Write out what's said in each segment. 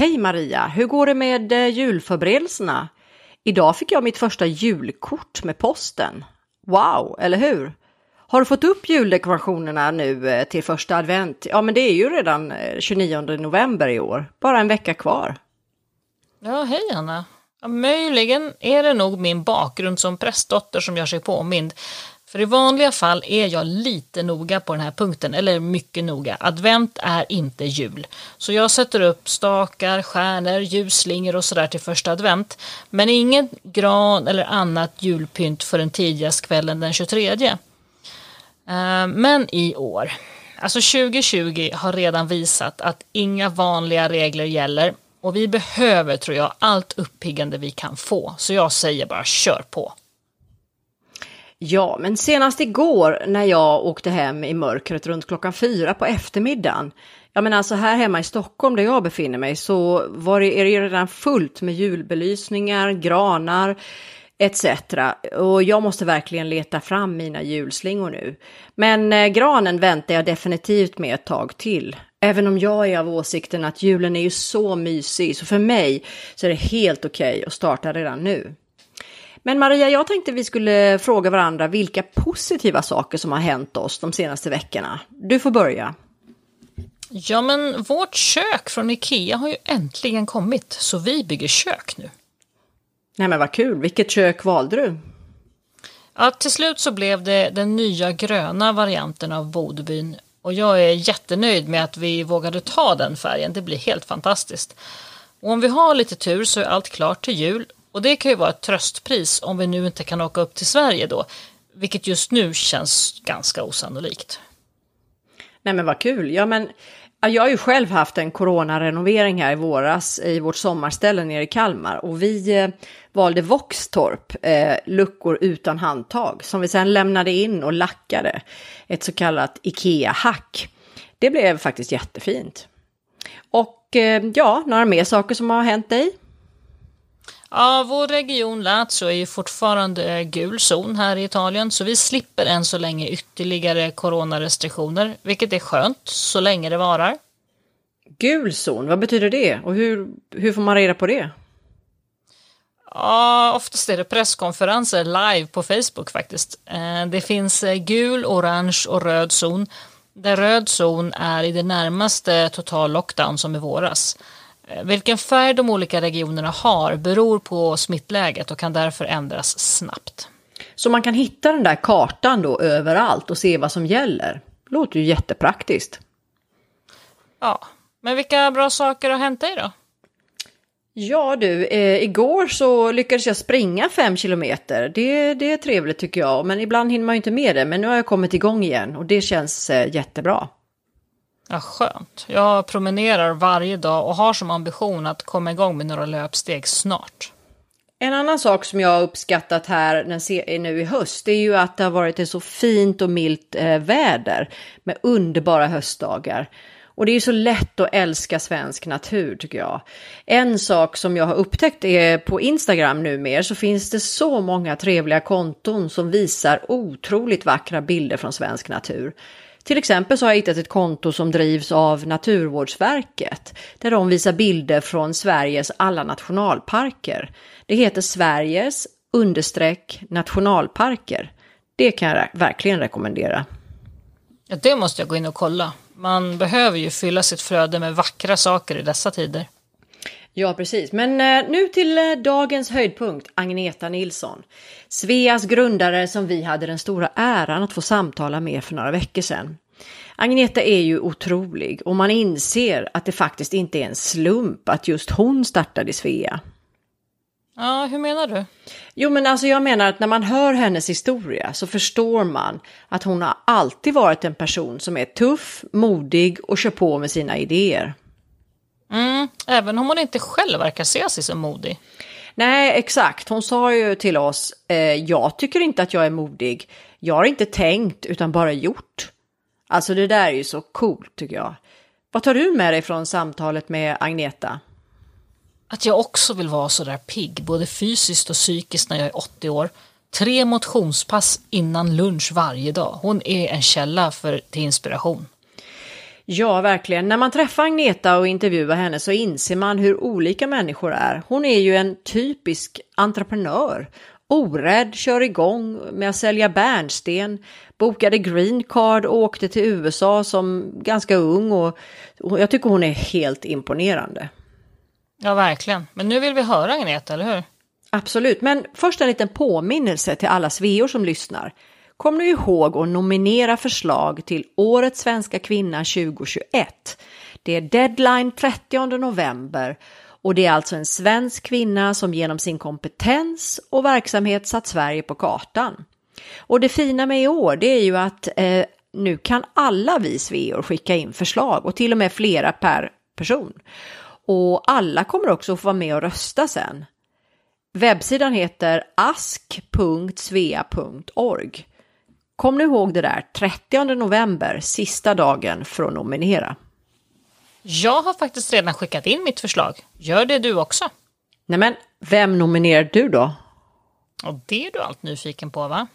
Hej Maria, hur går det med eh, julförberedelserna? Idag fick jag mitt första julkort med posten. Wow, eller hur? Har du fått upp juldekorationerna nu eh, till första advent? Ja, men det är ju redan eh, 29 november i år. Bara en vecka kvar. Ja, hej Anna. Ja, möjligen är det nog min bakgrund som prästdotter som gör sig påmind. För i vanliga fall är jag lite noga på den här punkten, eller mycket noga. Advent är inte jul. Så jag sätter upp stakar, stjärnor, ljusslingor och sådär till första advent. Men ingen gran eller annat julpynt förrän tidigast kvällen den 23. Eh, men i år, alltså 2020 har redan visat att inga vanliga regler gäller och vi behöver, tror jag, allt uppiggande vi kan få. Så jag säger bara kör på. Ja, men senast igår när jag åkte hem i mörkret runt klockan fyra på eftermiddagen. Ja, men alltså här hemma i Stockholm där jag befinner mig så var det, är det redan fullt med julbelysningar, granar etc. Och jag måste verkligen leta fram mina julslingor nu. Men eh, granen väntar jag definitivt med ett tag till. Även om jag är av åsikten att julen är ju så mysig, så för mig så är det helt okej okay att starta redan nu. Men Maria, jag tänkte vi skulle fråga varandra vilka positiva saker som har hänt oss de senaste veckorna. Du får börja. Ja, men vårt kök från Ikea har ju äntligen kommit, så vi bygger kök nu. Nej men vad kul, vilket kök valde du? Ja, till slut så blev det den nya gröna varianten av Bodbyn och jag är jättenöjd med att vi vågade ta den färgen, det blir helt fantastiskt. Och om vi har lite tur så är allt klart till jul och det kan ju vara ett tröstpris om vi nu inte kan åka upp till Sverige då, vilket just nu känns ganska osannolikt. Nej men vad kul, ja men jag har ju själv haft en coronarenovering här i våras i vårt sommarställe nere i Kalmar och vi eh, valde Våxtorp, eh, luckor utan handtag, som vi sedan lämnade in och lackade. Ett så kallat Ikea-hack. Det blev faktiskt jättefint. Och eh, ja, några mer saker som har hänt dig? Ja, vår region Lazio är ju fortfarande gul zon här i Italien, så vi slipper än så länge ytterligare coronarestriktioner, vilket är skönt så länge det varar. Gul zon, vad betyder det och hur, hur får man reda på det? Ja, oftast är det presskonferenser live på Facebook faktiskt. Eh, det finns eh, gul, orange och röd zon. Där röd zon är i det närmaste total lockdown som i våras. Eh, vilken färg de olika regionerna har beror på smittläget och kan därför ändras snabbt. Så man kan hitta den där kartan då överallt och se vad som gäller? Låter ju jättepraktiskt. Ja, men vilka bra saker har hänt dig då? Ja du, eh, igår så lyckades jag springa fem kilometer. Det, det är trevligt tycker jag, men ibland hinner man ju inte med det. Men nu har jag kommit igång igen och det känns eh, jättebra. Ja, skönt. Jag promenerar varje dag och har som ambition att komma igång med några löpsteg snart. En annan sak som jag har uppskattat här nu i höst är ju att det har varit ett så fint och milt eh, väder med underbara höstdagar. Och det är ju så lätt att älska svensk natur tycker jag. En sak som jag har upptäckt är på Instagram numera så finns det så många trevliga konton som visar otroligt vackra bilder från svensk natur. Till exempel så har jag hittat ett konto som drivs av Naturvårdsverket där de visar bilder från Sveriges alla nationalparker. Det heter Sveriges understreck nationalparker. Det kan jag verkligen rekommendera. Ja, det måste jag gå in och kolla. Man behöver ju fylla sitt flöde med vackra saker i dessa tider. Ja, precis. Men eh, nu till eh, dagens höjdpunkt, Agneta Nilsson. Sveas grundare som vi hade den stora äran att få samtala med för några veckor sedan. Agneta är ju otrolig och man inser att det faktiskt inte är en slump att just hon startade Svea. Ja, hur menar du? Jo, men alltså jag menar att när man hör hennes historia så förstår man att hon har alltid varit en person som är tuff, modig och kör på med sina idéer. Mm, även om hon inte själv verkar se sig som modig. Nej, exakt. Hon sa ju till oss, eh, jag tycker inte att jag är modig. Jag har inte tänkt utan bara gjort. Alltså det där är ju så coolt tycker jag. Vad tar du med dig från samtalet med Agneta? Att jag också vill vara sådär pigg, både fysiskt och psykiskt när jag är 80 år. Tre motionspass innan lunch varje dag. Hon är en källa för, till inspiration. Ja, verkligen. När man träffar Agneta och intervjuar henne så inser man hur olika människor är. Hon är ju en typisk entreprenör. Orädd, kör igång med att sälja bärnsten, bokade green card och åkte till USA som ganska ung och, jag tycker hon är helt imponerande. Ja, verkligen. Men nu vill vi höra Agneta, eller hur? Absolut, men först en liten påminnelse till alla sveor som lyssnar. Kom nu ihåg att nominera förslag till Årets svenska kvinna 2021. Det är deadline 30 november och det är alltså en svensk kvinna som genom sin kompetens och verksamhet satt Sverige på kartan. Och det fina med i år det är ju att eh, nu kan alla vi sveor skicka in förslag och till och med flera per person. Och alla kommer också få vara med och rösta sen. Webbsidan heter ask.svea.org. Kom nu ihåg det där, 30 november, sista dagen för att nominera. Jag har faktiskt redan skickat in mitt förslag. Gör det du också. Nämen, vem nominerar du då? Och det är du allt nyfiken på va?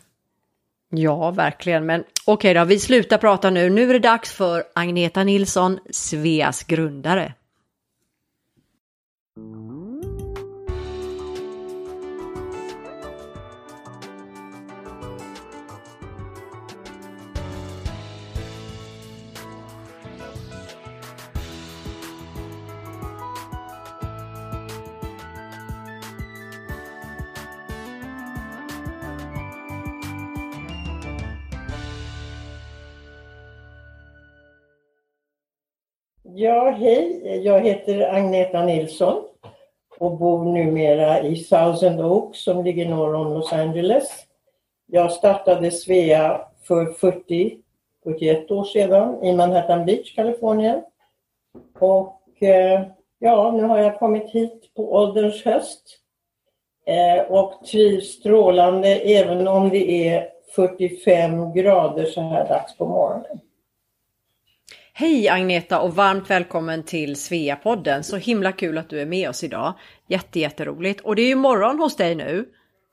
Ja, verkligen. Men okej då, vi slutar prata nu. Nu är det dags för Agneta Nilsson, Sveas grundare. Ja, hej. Jag heter Agneta Nilsson och bor numera i Thousand Oaks som ligger norr om Los Angeles. Jag startade Svea för 40, 41 år sedan i Manhattan Beach, Kalifornien. Och eh, ja, nu har jag kommit hit på ålderns höst eh, och trivs strålande även om det är 45 grader så här dags på morgonen. Hej Agneta och varmt välkommen till Sveapodden. Så himla kul att du är med oss idag. Jätte, jätteroligt. Och det är ju morgon hos dig nu,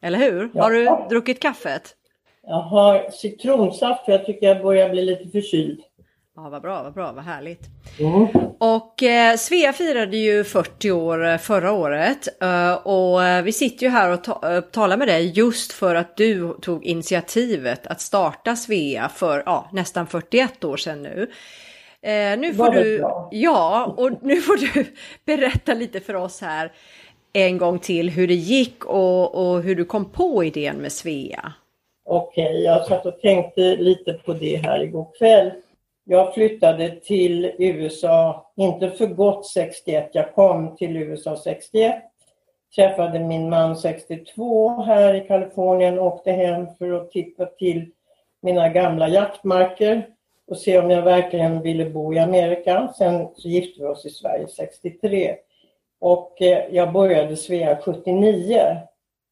eller hur? Ja. Har du druckit kaffet? Jag har citronsaft för jag tycker jag börjar bli lite förkyld. Ja, vad bra, vad bra, vad härligt. Mm. Och eh, Svea firade ju 40 år eh, förra året eh, och eh, vi sitter ju här och ta, talar med dig just för att du tog initiativet att starta Svea för ja, nästan 41 år sedan nu. Eh, nu får du, ja, och nu får du berätta lite för oss här en gång till hur det gick och, och hur du kom på idén med Svea. Okej, okay, jag satt och tänkte lite på det här igår kväll. Jag flyttade till USA, inte för gott 61, jag kom till USA 61. Träffade min man 62 här i Kalifornien, åkte hem för att titta till mina gamla jaktmarker och se om jag verkligen ville bo i Amerika. Sen så gifte vi oss i Sverige 63. Och eh, jag började Svea 79.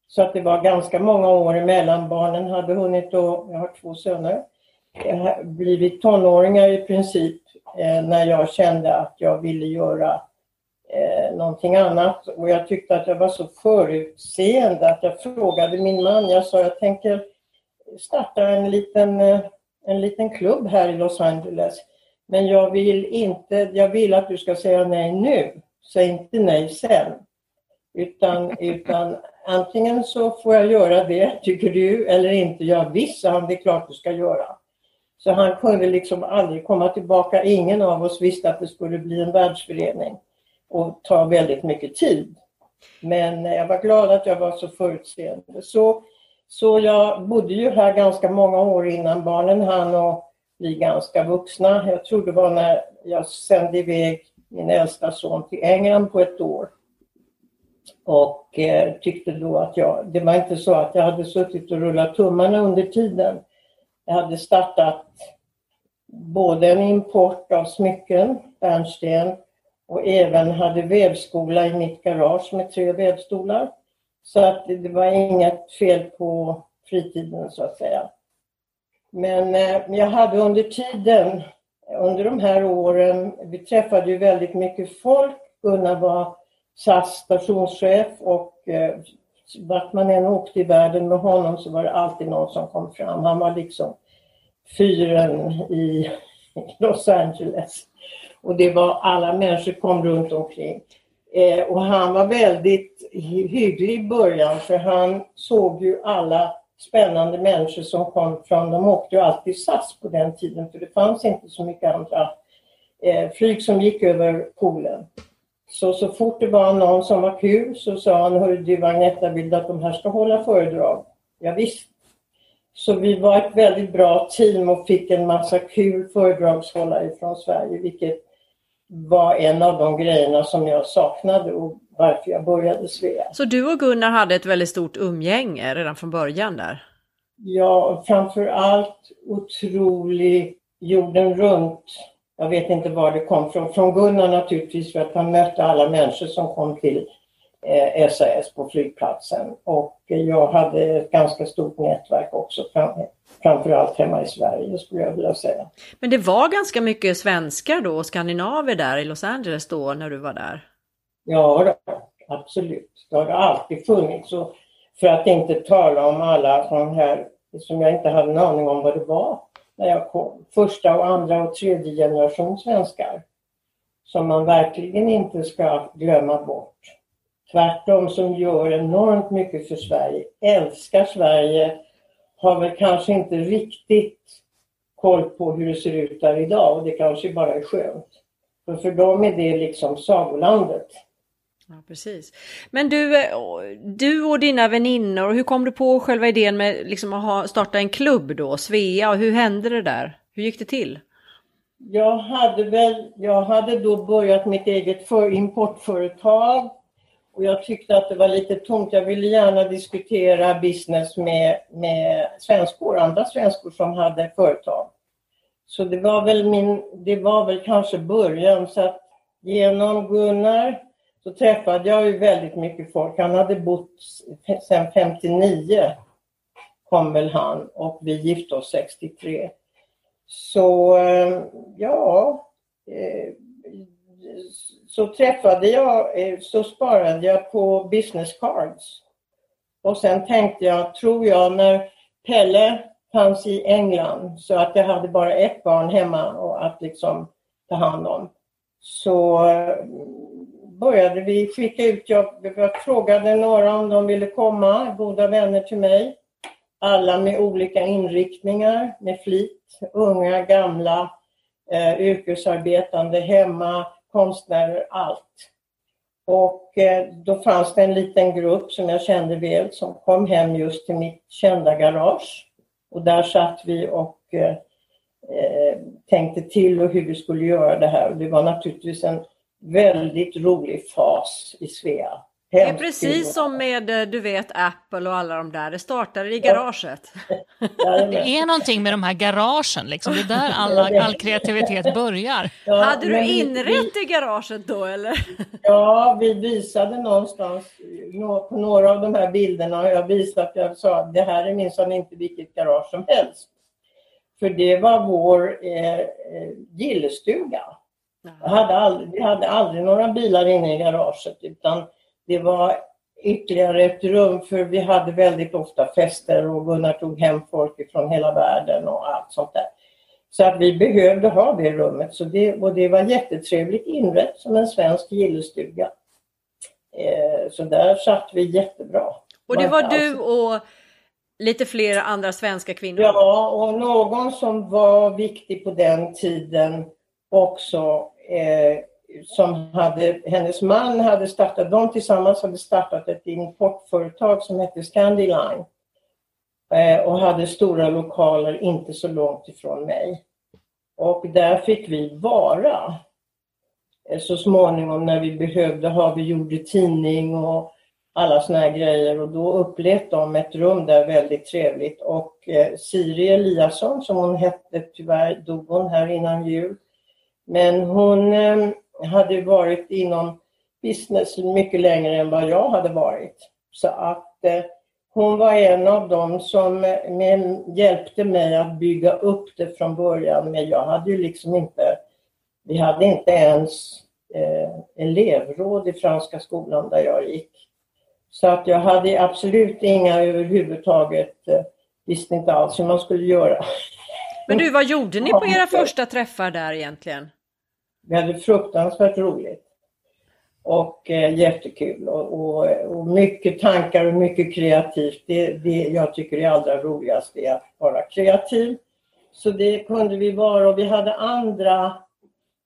Så att det var ganska många år emellan. Barnen hade hunnit då, jag har två söner, eh, blivit tonåringar i princip eh, när jag kände att jag ville göra eh, någonting annat. Och jag tyckte att jag var så förutseende att jag frågade min man, jag sa jag tänker starta en liten en liten klubb här i Los Angeles. Men jag vill inte, jag vill att du ska säga nej nu. Säg inte nej sen. Utan, utan antingen så får jag göra det, tycker du, eller inte. Ja visst, han, det är klart du ska göra. Så han kunde liksom aldrig komma tillbaka. Ingen av oss visste att det skulle bli en världsförening och ta väldigt mycket tid. Men jag var glad att jag var så förutseende. Så så jag bodde ju här ganska många år innan barnen hann och bli ganska vuxna. Jag tror det var när jag sände iväg min äldsta son till England på ett år. Och eh, tyckte då att jag, det var inte så att jag hade suttit och rullat tummarna under tiden. Jag hade startat både en import av smycken, bärnsten, och även hade vävskola i mitt garage med tre vävstolar. Så att det var inget fel på fritiden så att säga. Men eh, jag hade under tiden, under de här åren, vi träffade ju väldigt mycket folk. Gunnar var SAS stationschef och eh, vart man än åkte i världen med honom så var det alltid någon som kom fram. Han var liksom fyren i, Los Angeles. Och det var alla människor kom runt omkring. Eh, och han var väldigt hygglig i början för han såg ju alla spännande människor som kom från, de åkte ju alltid SAS på den tiden för det fanns inte så mycket andra eh, flyg som gick över poolen. Så, så fort det var någon som var kul så sa han, hörru du Agneta, vill du att de här ska hålla föredrag? Ja, visst. Så vi var ett väldigt bra team och fick en massa kul föredragshållare från Sverige, vilket var en av de grejerna som jag saknade och varför jag började Svea. Så du och Gunnar hade ett väldigt stort umgänge redan från början där? Ja, framför allt otrolig jorden runt. Jag vet inte var det kom från. Från Gunnar naturligtvis för att han mötte alla människor som kom till eh, SAS på flygplatsen. Och jag hade ett ganska stort nätverk också, fram, framförallt hemma i Sverige skulle jag vilja säga. Men det var ganska mycket svenskar då, skandinaver där i Los Angeles då när du var där? Ja, absolut. Det har alltid funnits. Och för att inte tala om alla sådana här som jag inte hade en aning om vad det var när jag kom. Första och andra och tredje generation svenskar. Som man verkligen inte ska glömma bort. Tvärtom som gör enormt mycket för Sverige, älskar Sverige, har väl kanske inte riktigt koll på hur det ser ut där idag och det kanske bara är skönt. För för dem är det liksom sagolandet. Ja, precis. Men du, eh, du och dina väninnor, hur kom du på själva idén med liksom att ha, starta en klubb då, Svea, och hur hände det där? Hur gick det till? Jag hade väl, jag hade då börjat mitt eget för importföretag och jag tyckte att det var lite tomt. Jag ville gärna diskutera business med, med svenskor, andra svenskor som hade företag. Så det var väl min, det var väl kanske början så att genom Gunnar så träffade jag ju väldigt mycket folk. Han hade bott sedan 59 kom väl han och vi gifte oss 63. Så eh, ja, eh, så träffade jag, eh, så sparade jag på business cards. Och sen tänkte jag, tror jag, när Pelle fanns i England så att jag hade bara ett barn hemma och att liksom ta hand om. Så började vi skicka ut, jag, jag frågade några om de ville komma, goda vänner till mig. Alla med olika inriktningar, med flit. Unga, gamla, eh, yrkesarbetande, hemma, konstnärer, allt. Och eh, då fanns det en liten grupp som jag kände väl som kom hem just till mitt kända garage. Och där satt vi och eh, eh tänkte till och hur vi skulle göra det här. Och det var naturligtvis en väldigt rolig fas i Svea. Det är precis som med, eh, du vet, Apple och alla de där. Det startade i garaget. det är någonting med de här garagen, liksom. det är där alla, all kreativitet börjar. Ja, Hade du inrett i garaget då eller? Ja, vi visade någonstans på några av de här bilderna har jag visat, jag sa det här är minsann inte vilket garage som helst. För det var vår eh, eh gillestuga. Hade aldrig, vi hade aldrig några bilar inne i garaget utan det var ytterligare ett rum för vi hade väldigt ofta fester och Gunnar tog hem folk från hela världen och allt sånt där. Så att vi behövde ha det rummet så det, och det var jättetrevligt inrett som en svensk gillestuga. Eh, så där satt vi jättebra. Och det var du och lite fler andra svenska kvinnor? Ja, och någon som var viktig på den tiden också eh, som hade, hennes man hade startat, de tillsammans hade startat ett importföretag som hette Scandiline eh, och hade stora lokaler inte så långt ifrån mig. Och där fick vi vara. Eh, så småningom när vi behövde ha, vi gjorde tidning och alla såna här grejer och då upplät de ett rum där väldigt trevligt och eh, Siri Eliasson som hon hette, tyvärr dog hon här innan jul, men hon eh, hade varit inom business mycket längre än vad jag hade varit. Så att eh, hon var en av dem som eh, hjälpte mig att bygga upp det från början. Men jag hade ju liksom inte, vi hade inte ens elevråd i Franska skolan där jag gick. Så att jag hade absolut inga överhuvudtaget, visste inte alls hur man skulle göra. Men du, vad gjorde ni på era första träffar där egentligen? Vi hade fruktansvärt roligt. Och eh, jättekul och, och, och, mycket tankar och mycket kreativt. Det, det jag tycker det allra roligaste är att vara kreativ. Så det kunde vi vara och vi hade andra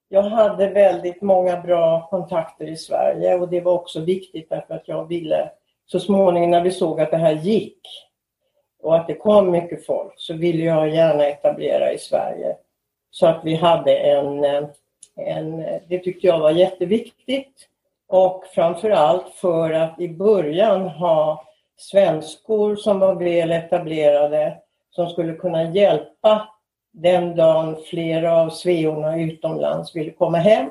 jag hade väldigt många bra kontakter i Sverige och det var också viktigt därför att jag ville så småningom när vi såg att det här gick och att det kom mycket folk så ville jag gärna etablera i Sverige. Så att vi hade en, en det tyckte jag var jätteviktigt. Och framförallt för att i början ha svenskor som var väl etablerade som skulle kunna hjälpa den dagen flera av sveorna utomlands ville komma hem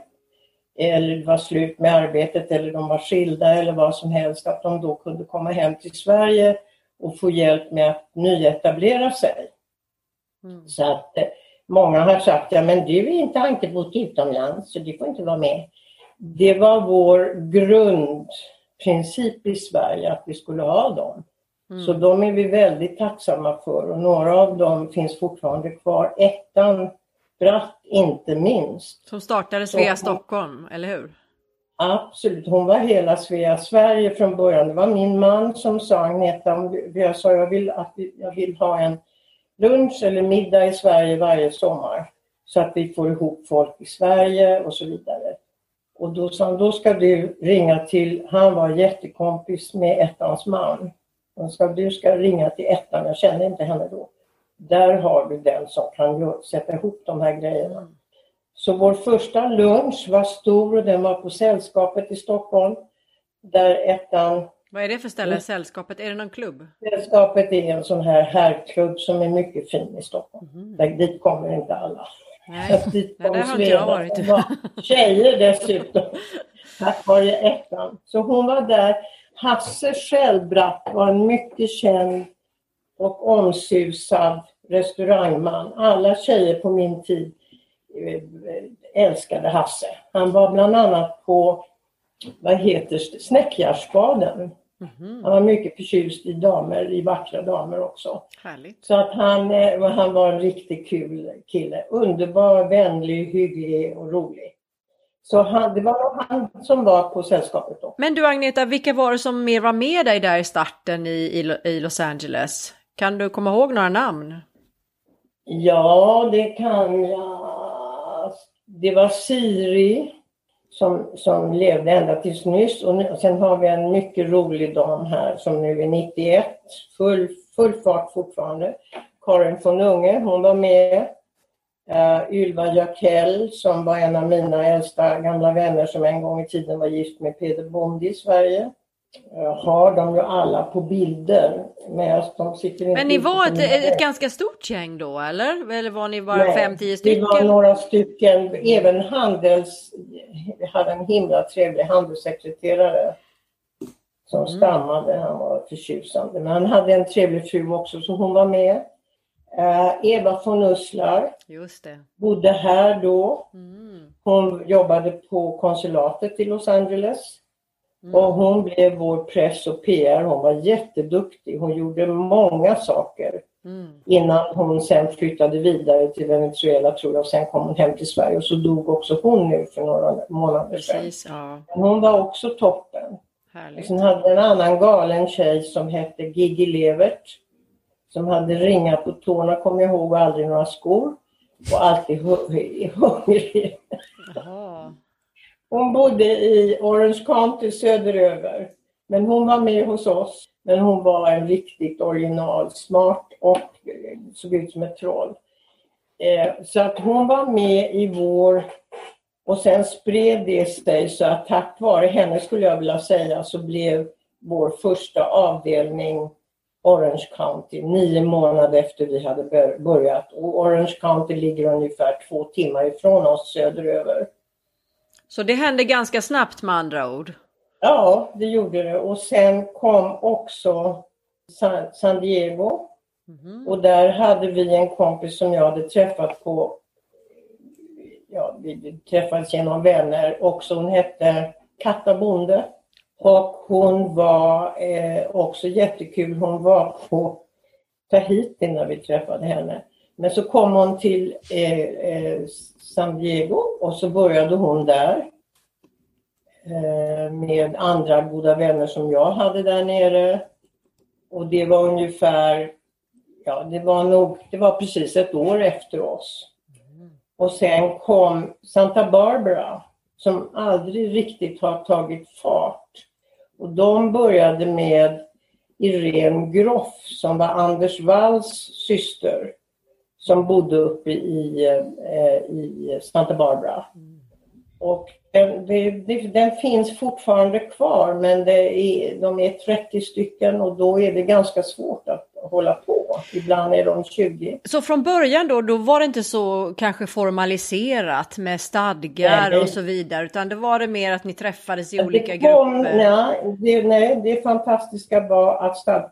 eller det var slut med arbetet eller de var skilda eller vad som helst, att de då kunde komma hem till Sverige och få hjälp med att nyetablera sig. Mm. Så att eh, många har sagt, ja men du är inte ankebott utomlands så du får inte vara med. Det var vår grundprincip i Sverige att vi skulle ha dem. Mm. Så de är vi väldigt tacksamma för och några av dem finns fortfarande kvar. Ettan Bratt inte minst. Som startade Svea Stockholm, eller hur? Absolut, hon var hela Svea Sverige från början. Det var min man som sa Agneta, jag sa jag vill, att jag vill ha en lunch eller middag i Sverige varje sommar. Så att vi får ihop folk i Sverige och så vidare. Och då sa han, då ska du ringa till, han var jättekompis med ettans man. Han sa, du ska ringa till ettan, jag kände inte henne då. Där har du den som kan sätta ihop de här grejerna. Så vår första lunch var stor och den var på Sällskapet i Stockholm. Där ettan... Vad är det för ställe, Sällskapet? Är det någon klubb? Sällskapet är en sån här herrklubb som är mycket fin i Stockholm. Mm. Där, dit kommer inte alla. Nej, dit Nej där har inte jag varit. Tjejer dessutom. Tack vare ettan. Så hon var där. Hasse Schellbratt var en mycket känd och omsusad restaurangman. Alla tjejer på min tid älskade Hasse. Han var bland annat på, vad heter Snäckgärdsbaden. Mm. Han var mycket förtjust i damer, i vackra damer också. Härligt. Så att han, eh, han var en riktigt kul kille. Underbar, vänlig, hygglig och rolig. Så han, det var han som var på sällskapet då. Men du Agneta, vilka var det som mer var med dig där i starten i, i, i Los Angeles? Kan du komma ihåg några namn? Ja, det kan jag. Det var Siri som, som levde ända tills nyss och, nu, och sen har vi en mycket rolig dam här som nu är 91, full, full fart fortfarande. Karin von Unge, hon var med. Uh, Ylva Jakell som var en av mina äldsta gamla vänner som en gång i tiden var gift med Peder Bonde i Sverige. Eh, har de ju alla på bilder. Men, de sitter men ni var ett, ett, ganska stort gäng då eller? Eller var ni bara Nej, fem, tio stycken? Vi var några stycken. Även handels... Vi hade en himla trevlig handelssekreterare. Som mm. stammade. Han var förtjusande. Men han hade en trevlig fru också så hon var med. Uh, Eva von Usslar. Just det. Bodde här då. Mm. Hon jobbade på konsulatet i Los Angeles. Mm. Och hon blev vår press och PR. Hon var jätteduktig. Hon gjorde många saker. Mm. Innan hon sen flyttade vidare till Venezuela tror jag. Och sen kom hon hem till Sverige och så dog också hon nu för några månader sedan. Ja. Hon var också toppen. Härligt. Sen hade en annan galen tjej som hette Gigi Levert. Som hade ringar på tårna kommer jag ihåg och aldrig några skor. Och alltid hungrig. Hon bodde i Orange County söderöver. Men hon var med hos oss. Men hon var en riktigt original, smart och eh, såg ut som ett troll. Eh, så att hon var med i vår och sen spred det sig så att tack vare henne skulle jag vilja säga så blev vår första avdelning Orange County nio månader efter vi hade börjat. Och Orange County ligger ungefär två timmar ifrån oss söderöver. Så det hände ganska snabbt med andra ord? Ja, det gjorde det. Och sen kom också San Diego. Mm. Och där hade vi en kompis som jag hade träffat på, ja, vi träffades genom vänner också. Hon hette Katta Bonde. Och hon var eh, också jättekul. Hon var på Tahiti när vi träffade henne. Men så kom hon till eh, eh, San Diego och så började hon där eh, med andra goda vänner som jag hade där nere. Och det var ungefär, ja det var nog, det var precis ett år efter oss. Och sen kom Santa Barbara som aldrig riktigt har tagit fart. Och de började med Irene Groff som var Anders Walls syster som bodde uppe i, eh, i Santa Barbara. Och den, det, den, finns fortfarande kvar men det är, de är 30 stycken och då är det ganska svårt att hålla på. Ibland är de 20. Så från början då, då var det inte så kanske formaliserat med stadgar nej, och så vidare utan det var det mer att ni träffades i olika kom, grupper? Nej det, nej, det fantastiska var att stad,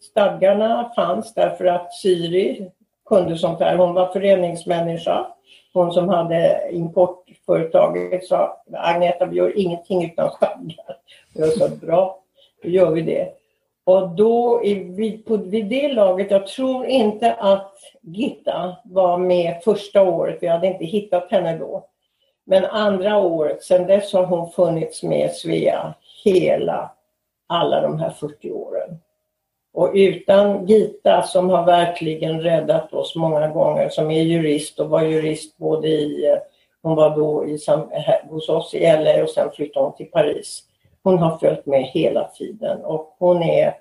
stadgarna fanns därför att Siri kunde sånt här. Hon var föreningsmänniska. Hon som hade importföretaget sa Agneta vi gör ingenting utan stadgar. Jag sa bra, då gör vi det. Och då vid, på, vid det laget, jag tror inte att Gitta var med första året, vi hade inte hittat henne då. Men andra året, sedan dess har hon funnits med Svea hela, alla de här 40 åren. Och utan Gita som har verkligen räddat oss många gånger, som är jurist och var jurist både i, hon var då i, hos oss i LA och sen flyttade hon till Paris. Hon har följt med hela tiden och hon är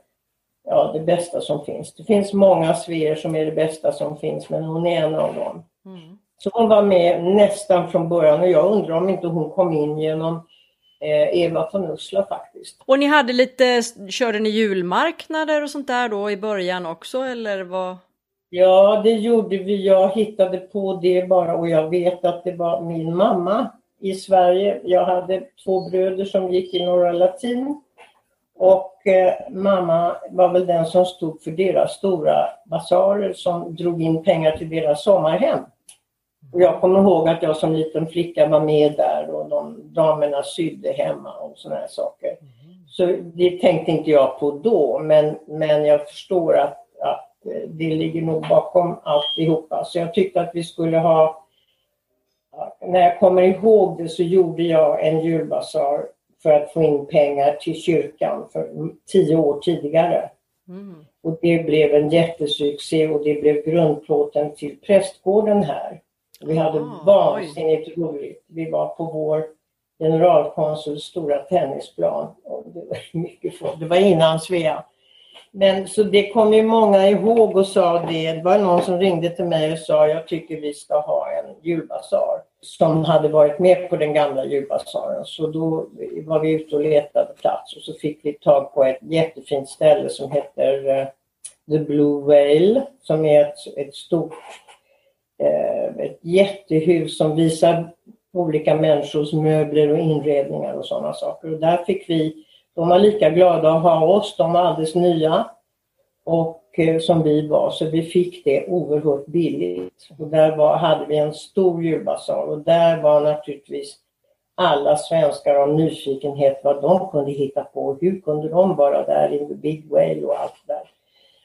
ja, det bästa som finns. Det finns många sveer som är det bästa som finns men hon är en av dem. Mm. Så hon var med nästan från början och jag undrar om inte hon kom in genom Eh, Eva von Ussla faktiskt. Och ni hade lite, körde ni julmarknader och sånt där då i början också eller vad? Ja, det gjorde vi. Jag hittade på det bara och jag vet att det var min mamma i Sverige. Jag hade två bröder som gick i Norra Latin och eh, mamma var väl den som stod för deras stora basarer som drog in pengar till deras sommarhem. Jag kommer ihåg att jag som liten flicka var med där och de damerna sydde hemma och sådana här saker. Mm. Så det tänkte inte jag på då men, men jag förstår att, att det ligger nog bakom alltihopa. Så jag tyckte att vi skulle ha när jag kommer ihåg det så gjorde jag en julbasar för att få in pengar till kyrkan för tio år tidigare. Mm. Och det blev en jättesuccé och det blev grundplåten till prästgården här. Vi hade ah, vansinnigt roligt. Vi var på vår generalkonsuls stora tennisplan. Och det var mycket. Det var innan Svea. Men så det kom ju många ihåg och sa det. Det var någon som ringde till mig och sa jag tycker vi ska ha en julbasar. Som hade varit med på den gamla julbasaren. Så då var vi ute och letade plats och så fick vi tag på ett jättefint ställe som heter uh, The Blue Whale. Som är ett, ett stort Eh, Eh, ett jättehus som visar olika människors möbler och inredningar och sådana saker. Och där fick vi, de var lika glada att ha oss, de var alldeles nya och eh, som vi var, så vi fick det oerhört billigt. Och där var, hade vi en stor julbasar och där var naturligtvis alla svenskar av nyfikenhet vad de kunde hitta på. Hur kunde de vara där i Big Whale och allt det där.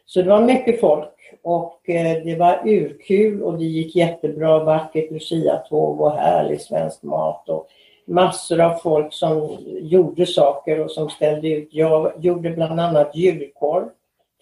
Så det var mycket folk och eh, det var urkul och det gick jättebra, vackert luciatåg och härlig svensk mat och massor av folk som gjorde saker och som ställde ut. Jag gjorde bland annat julkorv,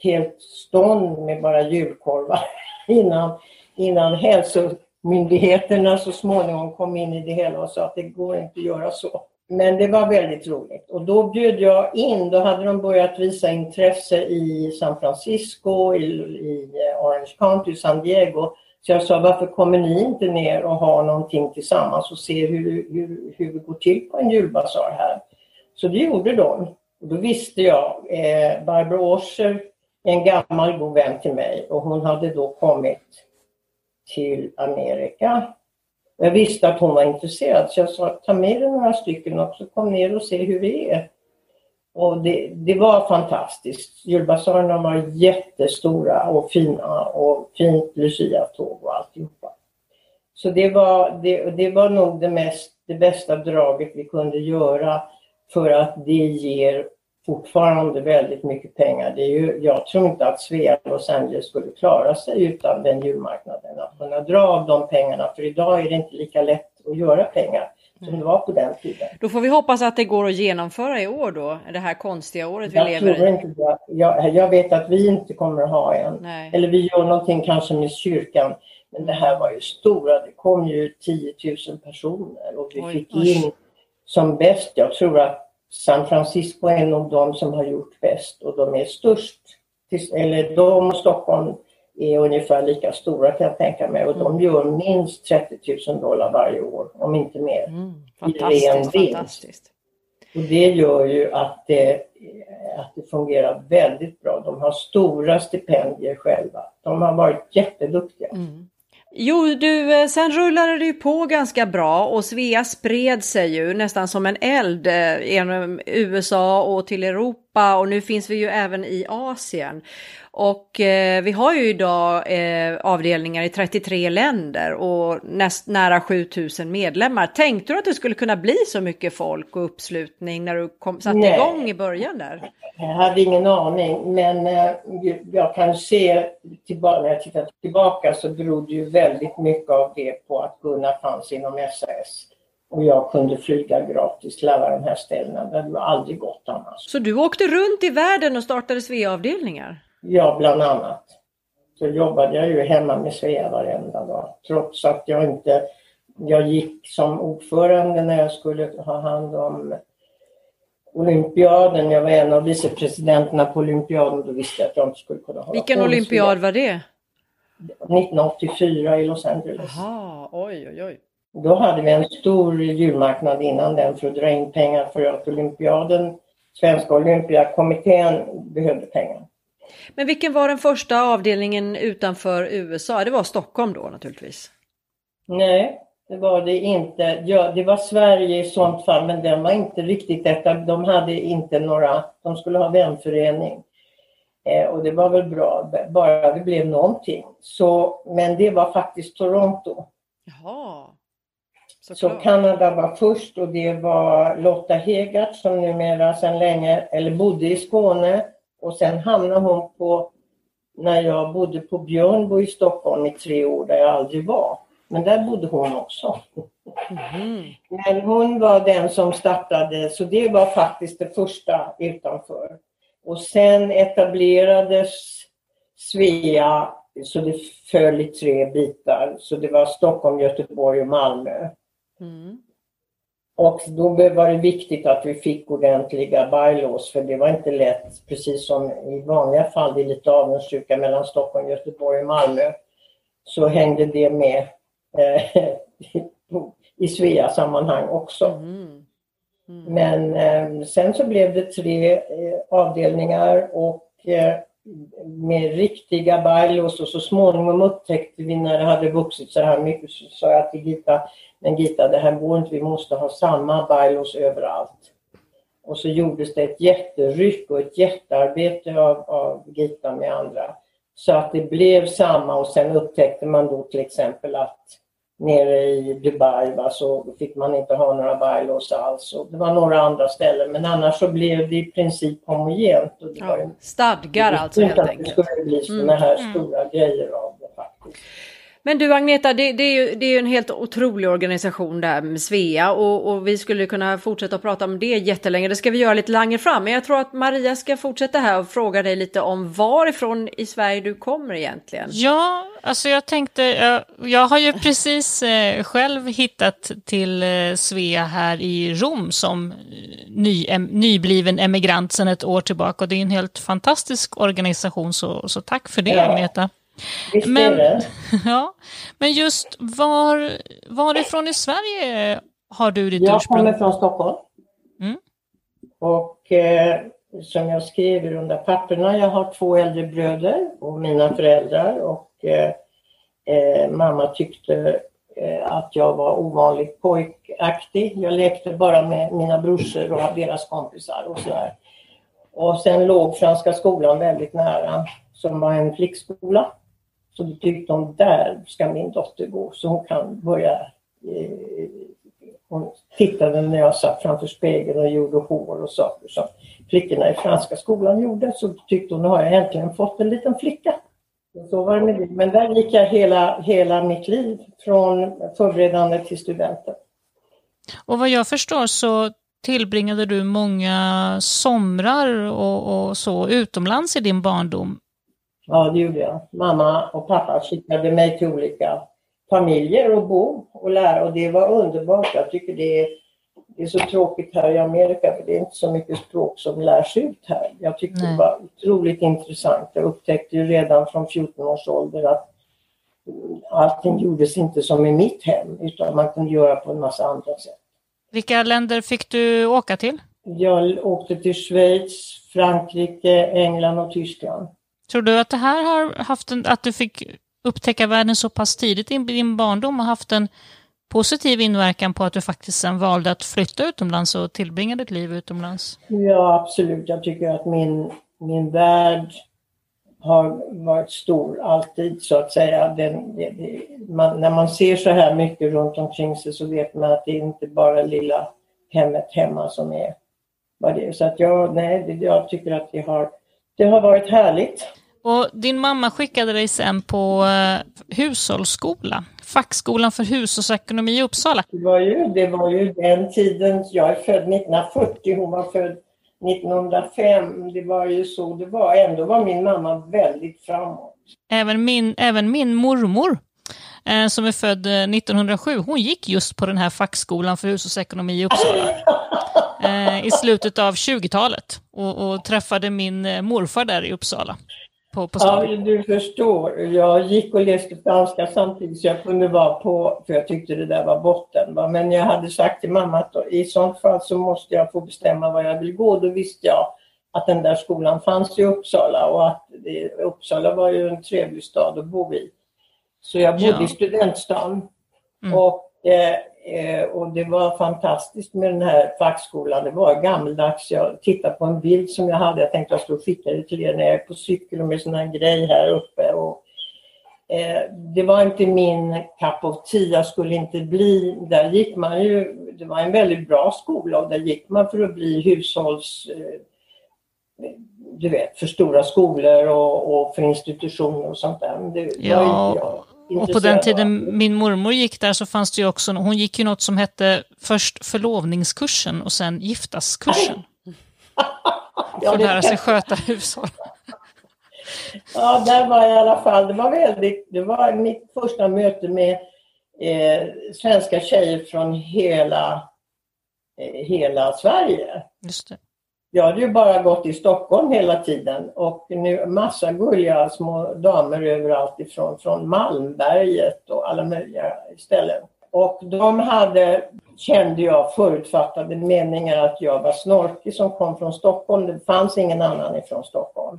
helt stånd med bara julkorvar innan, innan hälsomyndigheterna så småningom kom in i det hela och sa att det går inte att göra så. Men det var väldigt roligt och då bjöd jag in, då hade de börjat visa intresse i San Francisco, i, i eh, Orange County, San Diego. Så jag sa, varför kommer ni inte ner och har någonting tillsammans och ser hur, hur, hur det går till på en julbasar här? Så det gjorde de. Och då visste jag, eh, Barbro Oscher en gammal god vän till mig och hon hade då kommit till Amerika jag visste att hon var intresserad så jag sa ta med dig några stycken också, kom ner och se hur det är. Och det, det var fantastiskt. Julbasarerna var jättestora och fina och fint luciatåg och alltihopa. Så det var, det, det var nog det, mest, det bästa draget vi kunde göra för att det ger fortfarande väldigt mycket pengar. Det är ju, jag tror inte att Svea Los Angeles skulle klara sig utan den julmarknaden. Att kunna dra av de pengarna, för idag är det inte lika lätt att göra pengar som det var på den tiden. Då får vi hoppas att det går att genomföra i år då, det här konstiga året vi jag lever tror i. Inte det. Jag, jag vet att vi inte kommer att ha en. Nej. Eller vi gör någonting kanske med kyrkan. Men det här var ju stora, det kom ju 10 000 personer och vi Oj, fick oj. in som bäst, jag tror att San Francisco är en av de som har gjort bäst och de är störst. Eller de och Stockholm är ungefär lika stora kan jag tänka mig och de gör minst 30 000 dollar varje år, om inte mer. Mm, fantastiskt, fantastiskt. Och det gör ju att det, att det fungerar väldigt bra. De har stora stipendier själva. De har varit jätteduktiga. Mm. Jo, du, eh, sen rullade det ju på ganska bra och Svea spred sig ju nästan som en eld eh, genom USA och till Europa och nu finns vi ju även i Asien. Och eh, vi har ju idag eh, avdelningar i 33 länder och näst, nära 7000 medlemmar. Tänkte du att det skulle kunna bli så mycket folk och uppslutning när du kom, satte Nej. igång i början där? Jag hade ingen aning, men eh, jag kan se tillbaka, när jag tittar tillbaka så berodde ju väldigt mycket av det på att Gunnar fanns inom SAS. Och jag kunde flyga gratis till alla de här ställena. Det hade aldrig gått annars. Så du åkte runt i världen och startade Svea-avdelningar? Ja, bland annat. Så jobbade jag ju hemma med Svea varenda dag. Trots att jag inte... Jag gick som ordförande när jag skulle ha hand om olympiaden. Jag var en av vicepresidenterna på olympiaden. Då visste jag att jag inte skulle kunna hålla Vilken på olympiad var det? Svea. 1984 i Los Angeles. Jaha, oj oj oj. Då hade vi en stor julmarknad innan den för att dra in pengar för att olympiaden, Svenska olympiakommittén behövde pengar. Men vilken var den första avdelningen utanför USA? Det var Stockholm då naturligtvis. Nej, det var det inte. Ja, det var Sverige i sånt fall, men den var inte riktigt detta. De hade inte några, de skulle ha vänförening. Eh, och det var väl bra, bara det blev någonting. Så, men det var faktiskt Toronto. Jaha. Så. Kanada var först och det var Lotta Hegart som numera sedan länge, eller bodde i Skåne. Och sen hamnade hon på, när jag bodde på Björnbo i Stockholm i tre år där jag aldrig var. Men där bodde hon också. Mhm. Men hon var den som startade, så det var faktiskt det första utanför. Och sen etablerades Svea, så det föll i tre bitar. Så det var Stockholm, Göteborg och Malmö. Mm. Och då var det viktigt att vi fick ordentliga bylaws för det var inte lätt, precis som i vanliga fall, det är lite avundsjuka mellan Stockholm, Göteborg och Malmö, så hängde det med eh, i Svea-sammanhang också. Mm. Mm. Men eh, sen så blev det tre eh, avdelningar och eh, med riktiga bylaws och så småningom upptäckte vi när det hade vuxit så här mycket så sa jag till Gita, men Gita det här går inte, vi måste ha samma bylaws överallt. Och så gjordes det ett jätteryck och ett jättearbete av, av Gita med andra. Så att det blev samma och sen upptäckte man då till exempel att nere i Dubai va, så fick man inte ha några bylaws alls. Och det var några andra ställen men annars så blev det i princip homogent. Och det var Ja. Stadgar alltså inte helt att det enkelt. skulle bli sådana här stora grejer av det faktiskt. Men du Agneta, det, det, är ju, det är ju en helt otrolig organisation där med Svea och, och vi skulle kunna fortsätta att prata om det jättelänge. Det ska vi göra lite längre fram. Men jag tror att Maria ska fortsätta här och fråga dig lite om varifrån i Sverige du kommer egentligen. Ja, alltså jag tänkte, jag, jag har ju precis eh, själv hittat till eh, Svea här i Rom som eh, ny, em, nybliven emigrant sedan ett år tillbaka och det är en helt fantastisk organisation så, så tack för det Ja. Agneta. Visst Men- är det? Ja, men just var, varifrån i Sverige har du ditt Jag ursprung? kommer från Stockholm. Mm. Och eh, som jag skrev i de där papperna, jag har två äldre bröder och mina föräldrar och eh, eh, mamma tyckte eh, att jag var ovanligt pojkaktig. Jag lekte bara med mina brorsor och deras kompisar och sådär. Och sen låg Franska skolan väldigt nära, som var en flickskola. Så då tyckte de, där ska min dotter gå så hon kan börja eh, hon tittade när jag satt framför spegeln och gjorde hår och saker som flickorna i franska skolan gjorde. Så tyckte hon, nu har jag äntligen fått en liten flicka. Så var det med det. Men där gick jag hela, hela mitt liv, från förberedande till studenten. Och vad jag förstår så tillbringade du många somrar och, och, så utomlands i din barndom. Ja, det gjorde jag. Mamma och pappa skickade mig till olika familjer och bo och lära och det var underbart. Jag tycker det är, det är så tråkigt här i Amerika för det är inte så mycket språk som lärs ut här. Jag tyckte Nej. det var otroligt intressant. Jag upptäckte ju redan från 14 års ålder att allting gjordes inte som i mitt hem utan man kunde göra på en massa andra sätt. Vilka länder fick du åka till? Jag åkte till Schweiz, Frankrike, England och Tyskland. Tror du att det här har haft en, att du fick upptäcka världen så pass tidigt i din barndom och haft en positiv inverkan på att du faktiskt sen valde att flytta utomlands och tillbringa ditt liv utomlands? Ja, absolut. Jag tycker att min, min värld har varit stor alltid så att säga. Den, det, det, man, när man ser så här mycket runt omkring sig så vet man att det inte bara lilla hemmet hemma som är vad det är. Så att jag, nej, det, jag tycker att det har, det har varit härligt. Och din mamma skickade dig sen på uh, hushållsskola, fackskolan för hushållsekonomi i Uppsala. Det var, ju, det var ju den tiden, jag är född 1940, hon var född 1905. Det var ju så det var. Ändå var min mamma väldigt framåt. Även min, även min mormor eh, som är född 1907, hon gick just på den här fackskolan för hushållsekonomi i Uppsala. Eh, I slutet av 20-talet och, och, träffade min eh, morfar där i Uppsala. På, på ja, du förstår. Jag gick och läste franska samtidigt så jag kunde vara på, för jag tyckte det där var botten. Va? Men jag hade sagt till mamma att i sånt fall så måste jag få bestämma var jag vill gå. Då visste jag att den där skolan fanns i Uppsala och att det, Uppsala var ju en trevlig stad att bo i. Så jag bodde ja. i studentstan. Mm. Och Eh, och det var fantastiskt med den här fackskolan. Det var gammeldags. Jag tittade på en bild som jag hade. Jag tänkte att jag skulle skicka det till er när jag är på cykel och med sån här grej här uppe. Och, eh, det var inte min cup of tea. Jag skulle inte bli... Där gick man ju... Det var en väldigt bra skola och där gick man för att bli hushålls... Eh, du vet, för stora skolor och, och för institutioner och sånt där. Men det ja. var inte jag och på den tiden min mormor gick där så fanns det ju också, hon gick ju något som hette först förlovningskursen och sen giftaskursen. För att lära sig sköta hushåll. Ja, där var jag i alla fall, det var väldigt, det var mitt första möte med eh, svenska tjejer från hela, eh, hela Sverige. Just det. Jag hade ju bara gått i Stockholm hela tiden och nu massa gulliga små damer överallt ifrån, från Malmberget och alla möjliga ställen. Och de hade, kände jag, förutfattade meningar att jag var snorkig som kom från Stockholm. Det fanns ingen annan ifrån Stockholm.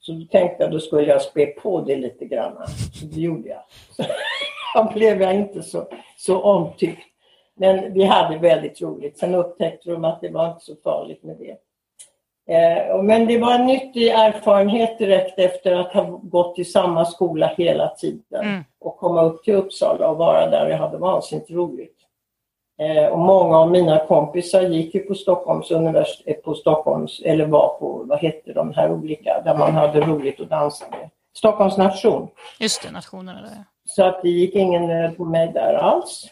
Så då tänkte jag, då skulle jag spä på det lite grann. Så det gjorde jag. Så då blev jag inte så, så omtyckt. Men vi hade väldigt roligt. Sen upptäckte de att det var inte så farligt med det. Eh, men det var en nyttig erfarenhet direkt efter att ha gått i samma skola hela tiden mm. och komma upp till Uppsala och vara där. Jag hade vansinnigt roligt. Eh, och många av mina kompisar gick ju på Stockholms universitet, eh, på Stockholms, eller var på, vad hette de här olika, där man hade roligt att dansa med. Stockholms nation. Just det, nationerna där. Så att det gick ingen nöd på mig där alls.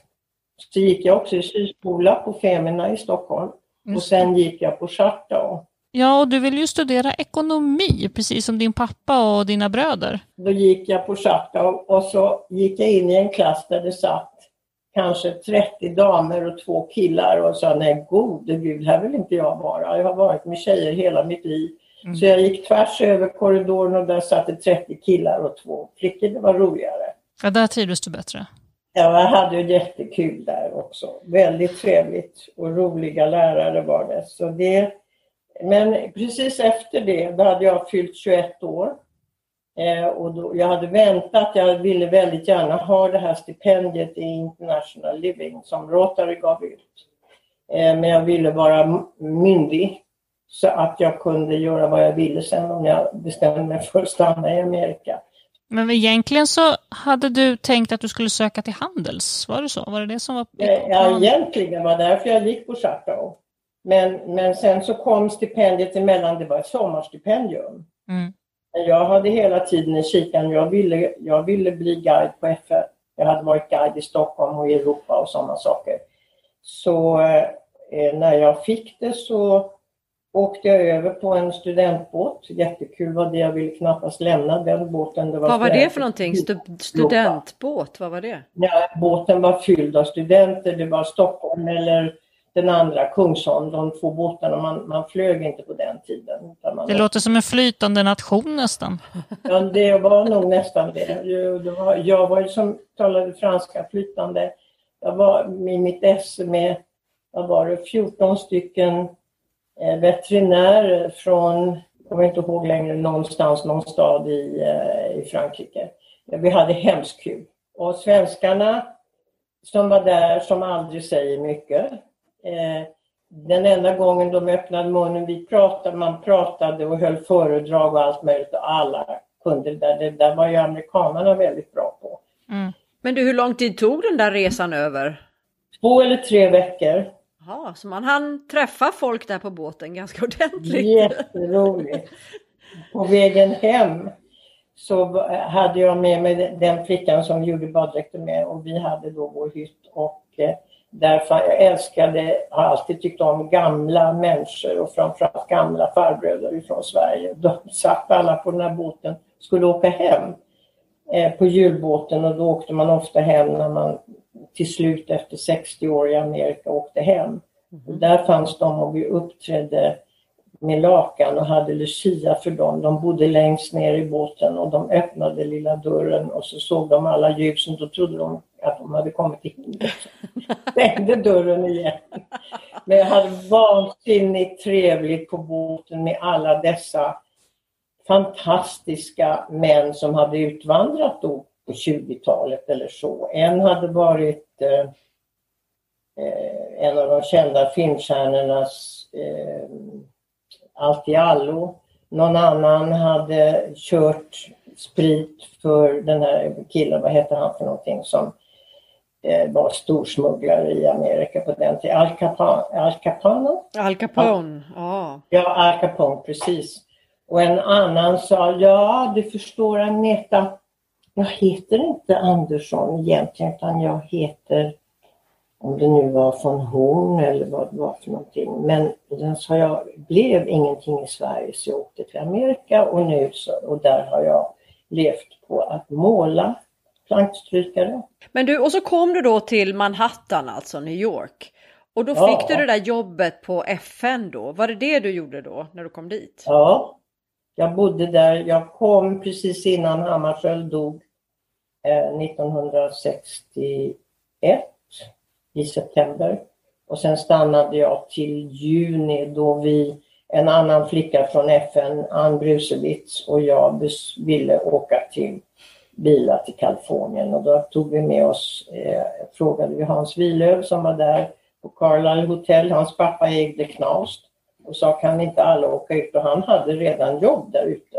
Så gick jag också i syskola på Femina i Stockholm. Och sen gick jag på Charta. Ja, och du vill ju studera ekonomi, precis som din pappa och dina bröder. Då gick jag på Charta och så gick jag in i en klass där det satt kanske 30 damer och två killar och sa nej gode gud, här vill inte jag vara. Jag har varit med tjejer hela mitt liv. Mm. Så jag gick tvärs över korridoren och där satt det 30 killar och två flickor. Det var roligare. Ja, där trivdes du bättre. Ja, jag hade ju jättekul där också. Väldigt trevligt och roliga lärare var det. Så det men precis efter det, då hade jag fyllt 21 år. Eh, och då, jag hade väntat, jag ville väldigt gärna ha det här stipendiet i International Living som Rotary gav ut. Eh, men jag ville vara myndig så att jag kunde göra vad jag ville sen om jag bestämde mig för att stanna i Amerika. Men egentligen så hade du tänkt att du skulle söka till Handels, var det så? Var det det som var... Ja, egentligen var det därför jag gick på Chartau. Men, men sen så kom stipendiet emellan, det var ett sommarstipendium. Mm. Jag hade hela tiden i kikan, jag ville, jag ville bli guide på FN. Jag hade varit guide i Stockholm och i Europa och sådana saker. Så eh, när jag fick det så åkte jag över på en studentbåt. Jättekul var det. Jag ville knappast lämna den båten. Det var Vad var det för någonting? Stu studentbåt? Vad var det? Ja, båten var fylld av studenter. Det var Stockholm eller den andra, Kungsholm, de två båtarna. Man, man flög inte på den tiden. Man det låter som en flytande nation nästan. Ja, det var nog nästan det. det var, jag var ju som talade franska flytande. Jag var i mitt esse med, vad var det, 14 stycken eh, veterinärer från, jag kommer inte ihåg längre, någonstans, någon stad i, eh, i Frankrike. Vi hade hemskt kul. Och svenskarna som var där, som aldrig säger mycket, Eh, den enda gången de öppnade munnen, vi pratade, man pratade och höll föredrag och allt möjligt och alla kunde det där. Det där var ju amerikanerna väldigt bra på. Mm. Men du, hur lång tid tog den där resan över? Två eller tre veckor. Ja, så man hann träffa folk där på båten ganska ordentligt. Jätteroligt. På vägen hem så hade jag med mig den flickan som gjorde baddräkten med och vi hade då vår hytt och eh, Därför jag älskade, har alltid tyckt om gamla människor och framförallt gamla farbröder från Sverige. De satt alla på den här båten, skulle åka hem eh, på julbåten och då åkte man ofta hem när man till slut efter 60 år i Amerika åkte hem. Och där fanns de och vi uppträdde med lakan och hade lucia för dem. De bodde längst ner i båten och de öppnade lilla dörren och så såg de alla ljusen. Då trodde de att de hade kommit in. Stängde dörren igen. Men jag hade vansinnigt trevligt på båten med alla dessa fantastiska män som hade utvandrat då på 20-talet eller så. En hade varit eh, eh, en av de kända filmstjärnornas eh, allt i allo. Någon annan hade kört sprit för den här killen, vad heter han för någonting, som eh, var storsmugglare i Amerika på den tiden. Al Capone? Al Capone, Al Capone. ja. Ja, Al Capone, precis. Och en annan sa, ja du förstår Agneta, jag heter inte Andersson egentligen utan jag heter om det nu var från Horn eller vad det var för någonting. Men sen sa jag, blev ingenting i Sverige så jag åkte till Amerika och nu så, och där har jag levt på att måla plankstrykare. Men du, och så kom du då till Manhattan, alltså New York. Och då ja. fick du det där jobbet på FN då. Var det det du gjorde då, när du kom dit? Ja, jag bodde där. Jag kom precis innan Hammarskjöld dog Eh, 1961 i september. Och sen stannade jag till juni då vi, en annan flicka från FN, Ann Brusewitz och jag ville åka till bilar till Kalifornien. Och då tog vi med oss, eh, frågade vi Hans Wilöv som var där på Carlisle Hotel, hans pappa ägde Knaust. Och sa kan inte alla åka ut? Och han hade redan jobb där ute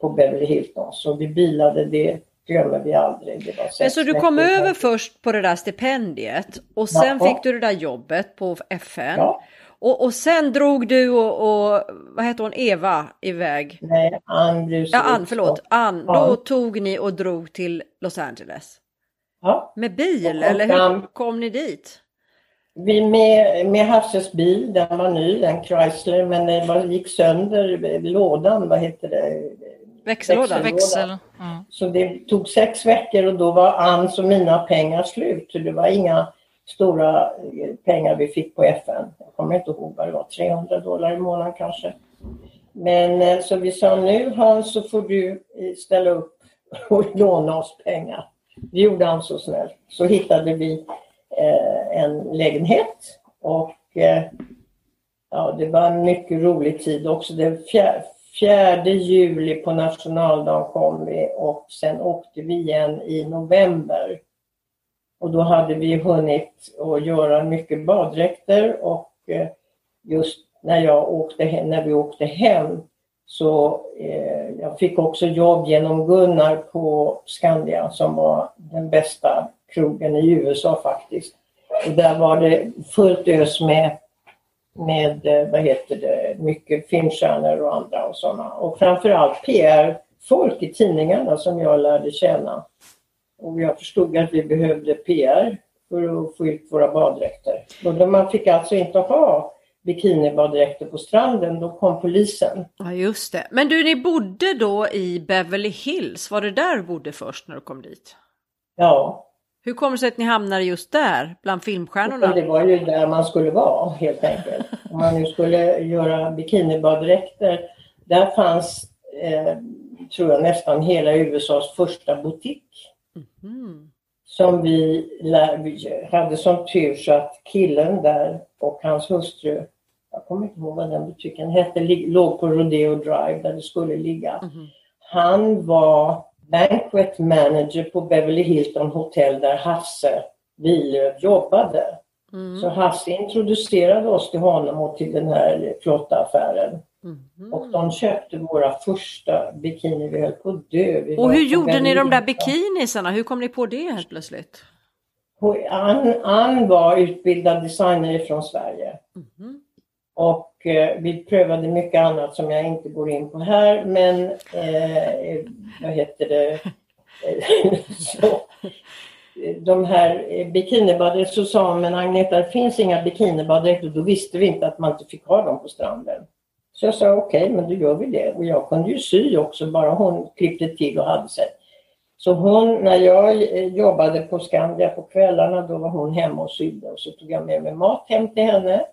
på Beverly Hilton. Så vi bilade det glömmer vi aldrig. Det var Men så du kom över först på det där stipendiet och sen ja. fick du det där jobbet på FN. Ja. Och, och sen drog du och, och, vad heter hon, Eva iväg? Nej, Ann Ja, Ann, förlåt. Ann, ja. då tog ni och drog till Los Angeles. Ja. Med bil eller hur kom ni dit? Vi med, med Hasses bil, den var ny, en Chrysler, men den gick sönder, lådan, vad heter det? Växellådan? Växel. Mm. Så det tog sex veckor och då var Anns och mina pengar slut. Så det var inga stora pengar vi fick på FN. Jag kommer inte ihåg vad det var, 300 dollar i månaden kanske. Men eh, så vi sa nu Hans så får du eh, ställa upp och låna oss pengar. Det gjorde han så snällt. Så hittade vi eh, en lägenhet och eh, ja, det var en mycket rolig tid också. Det 4 juli på nationaldagen kom vi och sen åkte vi igen i november. Och då hade vi hunnit att göra mycket baddräkter och eh, just när, jag åkte, när vi åkte hem Så eh, jag fick också jobb genom Gunnar på Skandia som var den bästa krogen i USA faktiskt. Och där var det fullt ös med, med eh, vad heter det, mycket filmstjärnor och andra och sådana. Och framförallt PR-folk i tidningarna som jag lärde känna. Och jag förstod att vi behövde PR för att få ut våra baddräkter. Och man fick alltså inte ha bikinibaddräkter på stranden, då kom polisen. Ja just det. Men du, ni bodde då i Beverly Hills, var det där du bodde först när du kom dit? Ja. Hur kommer det sig att ni hamnade just där, bland filmstjärnorna? Det var ju där man skulle vara helt enkelt. Om man nu skulle göra bikinibaddräkter. Där fanns, eh, tror jag, nästan hela USAs första butik. Mm. Som vi, vi hade som tur så att killen där och hans hustru jag kommer inte ihåg vad den butiken hette, låg på Rodeo Drive där det skulle ligga. Mm. Han var banquet manager på Beverly Hilton Hotel där Hasse Wilöf jobbade. Mm. Så Hasse introducerade oss till honom och till den här flotta affären. Mm. Och de köpte våra första bikini. Vi höll på att dö. Vi och hur gjorde ni de där bikinisarna? Hur kom ni på det helt plötsligt? Ann, Ann var utbildad designer från Sverige. Mm. Och eh, vi prövade mycket annat som jag inte går in på här, men eh, vad heter det? så, de här bikinibaddräkterna så sa men Agneta det finns inga bikinibaddräkter då visste vi inte att man inte fick ha dem på stranden. Så jag sa okej okay, men då gör vi det och jag kunde ju sy också bara hon klippte till och hade sig. Så hon, när jag eh, jobbade på Skandia på kvällarna då var hon hemma och sydde och så tog jag med mig mat hem till henne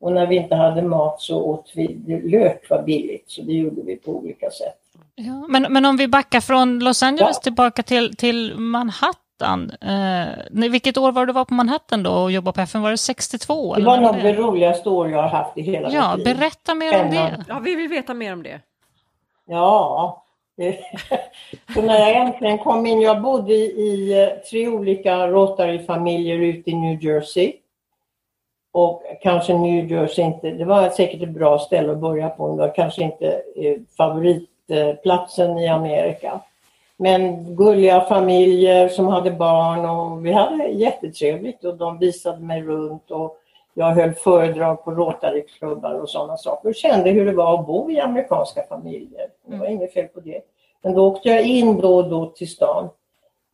och när vi inte hade mat så åt vi, lök var billigt så det gjorde vi på olika sätt. Ja, men, men om vi backar från Los Angeles ja. tillbaka till, till Manhattan. Eh, vilket år var du var på Manhattan då och jobbade på FN? Var det 62? Det var nog det? det roligaste år jag har haft i hela ja, mitt liv. Berätta mer om det. Ja, vi vill veta mer om det. Ja, så när jag äntligen kom in, jag bodde i eh, tre olika Rotary-familjer ute i New Jersey. Och kanske New Jersey inte, det var säkert ett bra ställe att börja på, det var kanske inte eh, favoritplatsen i Amerika. Men gulliga familjer som hade barn och vi hade jättetrevligt och de visade mig runt och jag höll föredrag på Rotaryklubbar och sådana saker och kände hur det var att bo i amerikanska familjer. Det var inget fel på det. Men då åkte jag in då och då till stan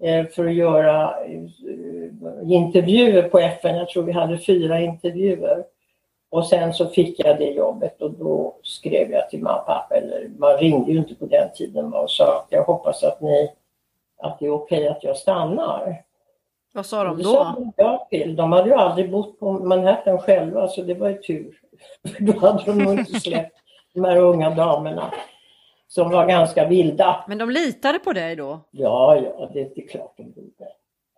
Eh, för att göra eh, intervjuer på FN. Jag tror vi hade fyra intervjuer. Och sen så fick jag det jobbet och då skrev jag till mamma och pappa, eller man ringde ju inte på den tiden och sa att jag hoppas att ni, att det är okej okay att jag stannar. Vad sa de då? Sa ja till. De hade ju aldrig bott på Manhattan själva så det var ju tur. då hade de nog inte släppt de här unga damerna som var ganska vilda. Men de litade på dig då? Ja, ja, det är klart de gjorde.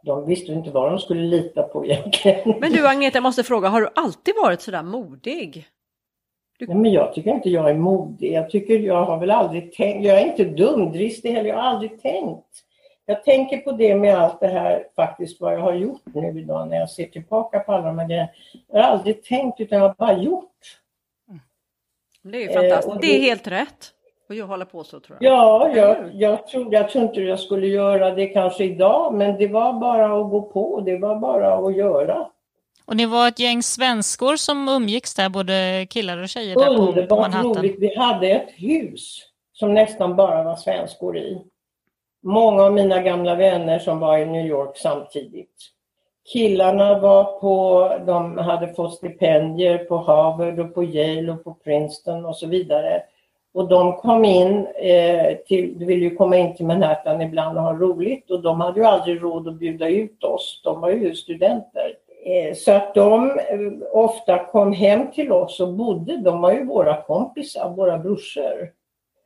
De visste inte vad de skulle lita på egentligen. Men du Agneta, jag måste fråga, har du alltid varit sådär modig? Du... Nej, men jag tycker inte jag är modig. Jag tycker jag har väl aldrig tänkt, jag är inte dumdristig heller, jag har aldrig tänkt. Jag tänker på det med allt det här faktiskt vad jag har gjort nu idag när jag ser tillbaka på alla de här grejerna. Jag har aldrig tänkt utan jag har bara gjort. Det är ju fantastiskt, eh, det... det är helt rätt. Och jag håller på så tror jag. Ja, jag, jag, tror, jag tror inte jag skulle göra det kanske idag, men det var bara att gå på. Det var bara att göra. Och ni var ett gäng svenskor som umgicks där, både killar och tjejer? Där Underbart på Manhattan. roligt. Vi hade ett hus som nästan bara var svenskor i. Många av mina gamla vänner som var i New York samtidigt. Killarna var på, de hade fått stipendier på Harvard och på Yale och på Princeton och så vidare. Och de kom in, eh, till, de ville ju komma in till Manhattan ibland och ha roligt och de hade ju aldrig råd att bjuda ut oss. De var ju studenter. Eh, så att de eh, ofta kom hem till oss och bodde. De var ju våra kompisar, våra brorsor.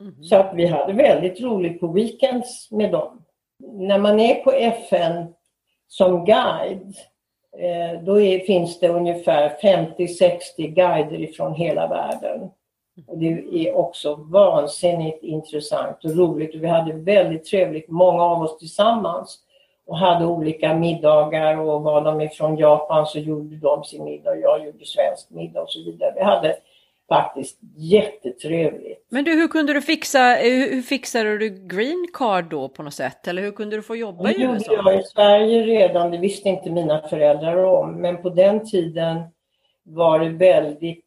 Mm. Så att vi hade väldigt roligt på weekends med dem. När man är på FN som guide eh, då är, finns det ungefär 50-60 guider ifrån hela världen. Och det är också vansinnigt intressant och roligt och vi hade väldigt trevligt, många av oss tillsammans och hade olika middagar och var de ifrån Japan så gjorde de sin middag och jag gjorde svensk middag och så vidare. Vi hade faktiskt jättetrevligt. Men du, hur kunde du fixa, hur fixade du green card då på något sätt? Eller hur kunde du få jobba det i USA? Det gjorde jag i Sverige redan, det visste inte mina föräldrar om. Men på den tiden var det väldigt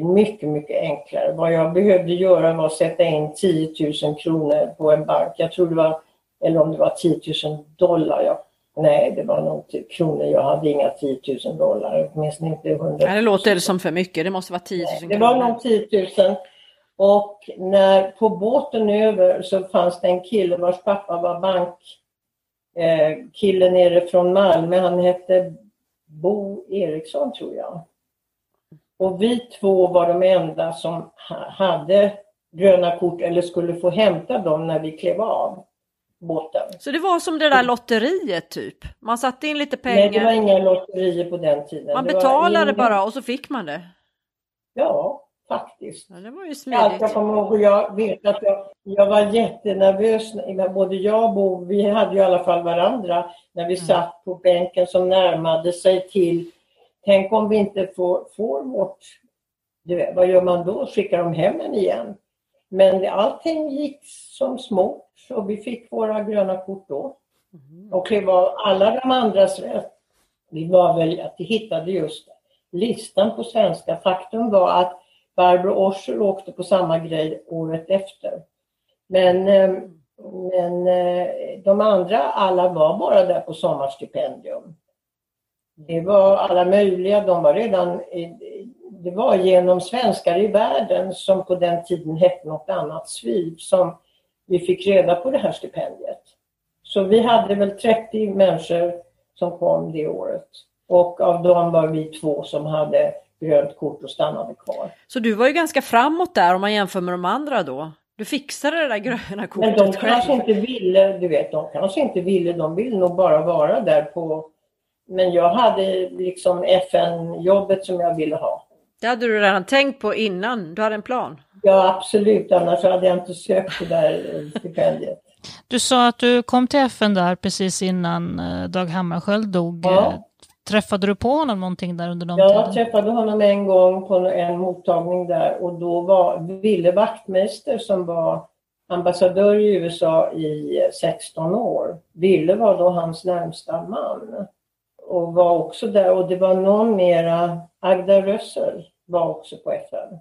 eh, mycket, mycket, mycket enklare. Vad jag behövde göra var att sätta in 10 000 kronor på en bank. Jag tror det var, eller om det var 10 000 dollar. Jag Nej, det var nog kronor. Jag hade inga 10 000 dollar, åtminstone inte 100 000. Ja, det låter som för mycket, det måste vara 10 000 kronor. Det var nog 10 000. Och när, på båten över så fanns det en kille vars pappa var bank eh, kille nere från Malmö. Han hette Bo Eriksson tror jag. Och vi två var de enda som hade gröna kort eller skulle få hämta dem när vi klev av båten. Så det var som det där lotteriet typ? Man satte in lite pengar? Nej, det var inga lotterier på den tiden. Man betalade bara och så fick man det? Ja, faktiskt. Ja, det var ju smidigt. Allt jag kommer ihåg och jag vet att jag, jag var jättenervös. Både jag och Bo, vi hade ju i alla fall varandra när vi mm. satt på bänken som närmade sig till Tänk om vi inte får, får vårt... Vet, vad gör man då? Skickar de hem en igen? Men allting gick som smort och vi fick våra gröna kort då. Mm. Och det var alla de andras rätt. Vi var väl att vi hittade just listan på svenska. Faktum var att Barbro Oscher åkte på samma grej året efter. Men, eh, men eh, de andra, alla var bara där på sommarstipendium. Det var alla möjliga, de var redan det var genom Svenskar i världen som på den tiden hette något annat, SVIV, som vi fick reda på det här stipendiet. Så vi hade väl 30 människor som kom det året. Och av dem var vi två som hade grönt kort och stannade kvar. Så du var ju ganska framåt där om man jämför med de andra då? Du fixade det där gröna kortet Men de kanske inte ville, du vet, de kanske inte ville, de ville nog bara vara där på... Men jag hade liksom FN-jobbet som jag ville ha. Det hade du redan tänkt på innan? Du hade en plan? Ja, absolut. Annars hade jag inte sökt det där stipendiet. Du sa att du kom till FN där precis innan eh, Dag Hammarskjöld dog. Ja. Träffade du på honom någonting där under de Jag tiden? Jag träffade honom en gång på en mottagning där och då var Ville Wachtmeister som var ambassadör i USA i 16 år. Ville var då hans närmsta man och var också där och det var någon mera, Agda Rössel var också på FN.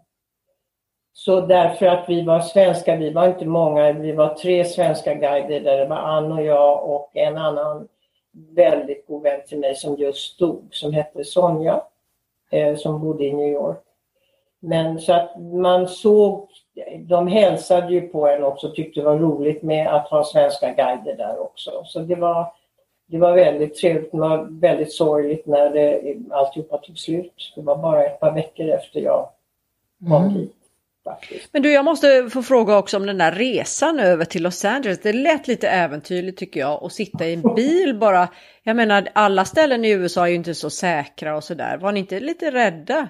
Så därför att vi var svenska, vi var inte många, vi var tre svenska guider där det var Ann och jag och en annan väldigt god vän till mig som just stod, som hette Sonja, eh, som bodde i New York. Men så att man såg, de hälsade ju på en också, tyckte det var roligt med att ha svenska guider där också. Så det var, det var väldigt trevligt, det var väldigt sorgligt när det, alltihopa tog slut. Det var bara ett par veckor efter jag kom mm. dit. Men du, jag måste få fråga också om den där resan över till Los Angeles. Det lät lite äventyrligt tycker jag att sitta i en bil bara. Jag menar, alla ställen i USA är ju inte så säkra och sådär. Var ni inte lite rädda?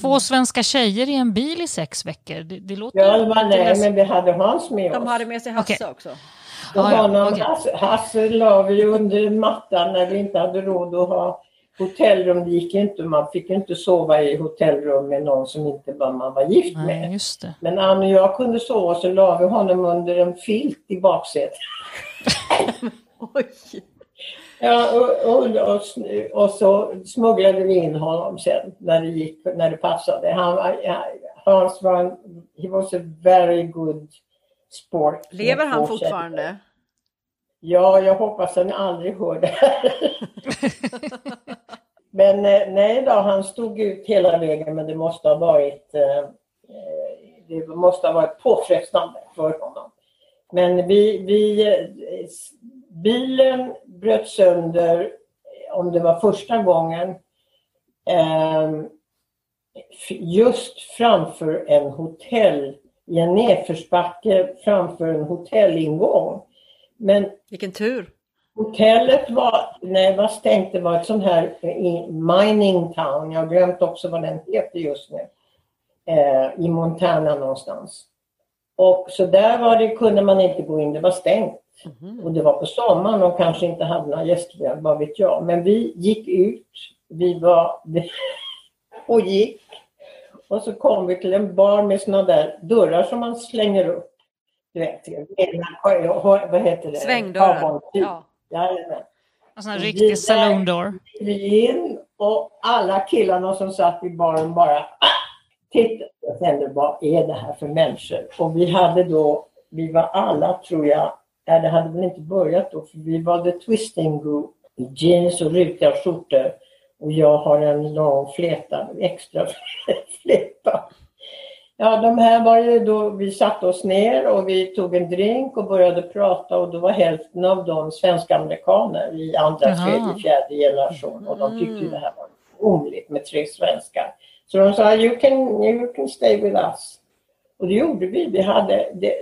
Två svenska tjejer i en bil i sex veckor. Det, det låter Ja, det var nej, men vi hade Hans med oss. De hade med sig Hasse okay. också. Och honom, okay. Hasse, Hasse la vi under mattan när vi inte hade råd att ha hotellrum. Det gick inte, man fick inte sova i hotellrum med någon som inte var, man var gift Nej, med. Men Ann och jag kunde sova så la vi honom under en filt i baksätet. Ja, och, och, och, och, så smugglade vi in honom sen när det, gick, när det passade. Han Hans var he was a very good sport. Lever han fortfarande? Ja, jag hoppas han aldrig hör det här. men eh, nej då, han stod ut hela vägen men det måste ha varit eh, eh, det måste ha varit påfrestande för honom. Men vi, vi, bilen bröt sönder, om det var första gången, just framför en hotell, i en nedförsbacke framför en hotellingång. Men Vilken tur! Hotellet var, nej, var stängt. Det var ett sånt här i mining town. Jag har glömt också vad den heter just nu. Eh, I Montana någonstans. Och så där var det, kunde man inte gå in. Det var stängt. Mm. Och det var på sommaren och kanske inte hade några gäster, vad vet jag. Men vi gick ut. Vi var och gick. Och så kom vi till en bar med såna där dörrar som man slänger upp. Du vet, vad heter det? Svängdörrar. Ja. Jajamän. En sån här riktig saloon Vi in och alla killarna som satt i baren bara ah, tittade och tänkte, vad är det här för människor? Och vi hade då, vi var alla tror jag, nej det hade väl inte börjat då, för vi var the twisting group jeans och rutiga skjortor. Och jag har en lång fläta, extra fläta. Ja, de här var ju då, vi satte oss ner och vi tog en drink och började prata och då var hälften av dem svenska amerikaner i andra, Aha. tredje, fjärde generation och de tyckte mm. det här var omöjligt med tre svenskar. Så de sa, you can, you can stay with us. Och det gjorde vi. vi hade, det,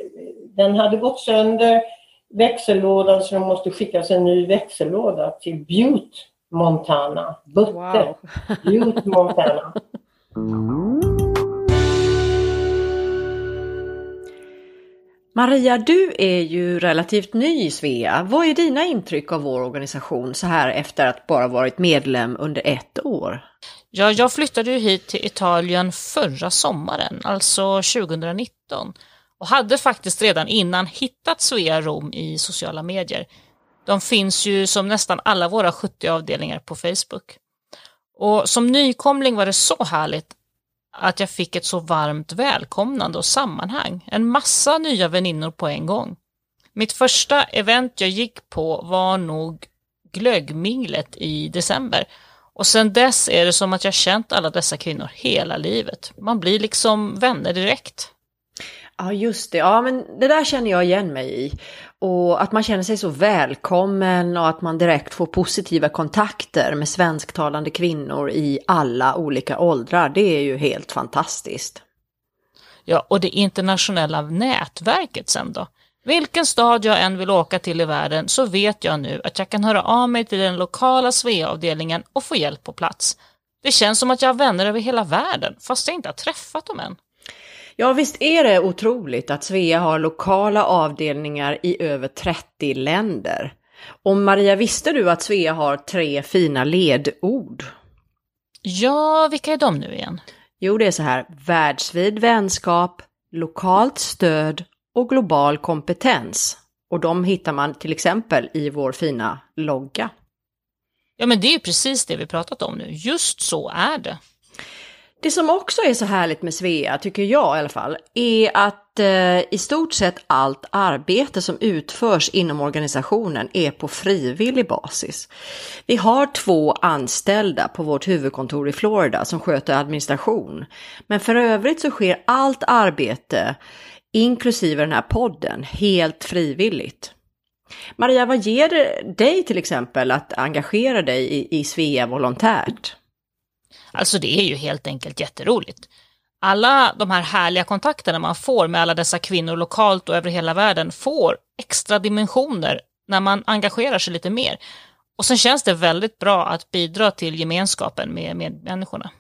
den hade gått sönder, växellådan, så de måste skickas en ny växellåda till Butte, Montana. Butte, wow. Butte, Montana. Maria, du är ju relativt ny i Svea. Vad är dina intryck av vår organisation så här efter att bara varit medlem under ett år? Ja, jag flyttade ju hit till Italien förra sommaren, alltså 2019 och hade faktiskt redan innan hittat Svea Rom i sociala medier. De finns ju som nästan alla våra 70 avdelningar på Facebook. Och som nykomling var det så härligt att jag fick ett så varmt välkomnande och sammanhang. En massa nya väninnor på en gång. Mitt första event jag gick på var nog glöggminglet i december. Och sen dess är det som att jag känt alla dessa kvinnor hela livet. Man blir liksom vänner direkt. Ja, just det. Ja, men det där känner jag igen mig i. Och att man känner sig så välkommen och att man direkt får positiva kontakter med svensktalande kvinnor i alla olika åldrar. Det är ju helt fantastiskt. Ja, och det internationella nätverket sen då? Vilken stad jag än vill åka till i världen så vet jag nu att jag kan höra av mig till den lokala Svea-avdelningen och få hjälp på plats. Det känns som att jag har vänner över hela världen, fast jag inte har träffat dem än. Ja, visst är det otroligt att Svea har lokala avdelningar i över 30 länder. Och Maria, visste du att Svea har tre fina ledord? Ja, vilka är de nu igen? Jo, det är så här, världsvid vänskap, lokalt stöd och global kompetens. Och de hittar man till exempel i vår fina logga. Ja, men det är ju precis det vi pratat om nu. Just så är det. Det som också är så härligt med Svea, tycker jag i alla fall, är att eh, i stort sett allt arbete som utförs inom organisationen är på frivillig basis. Vi har två anställda på vårt huvudkontor i Florida som sköter administration. Men för övrigt så sker allt arbete, inklusive den här podden, helt frivilligt. Maria, vad ger det dig till exempel att engagera dig i, i Svea volontärt? Alltså det är ju helt enkelt jätteroligt. Alla de här härliga kontakterna man får med alla dessa kvinnor lokalt och över hela världen får extra dimensioner när man engagerar sig lite mer. Och sen känns det väldigt bra att bidra till gemenskapen med medmänniskorna.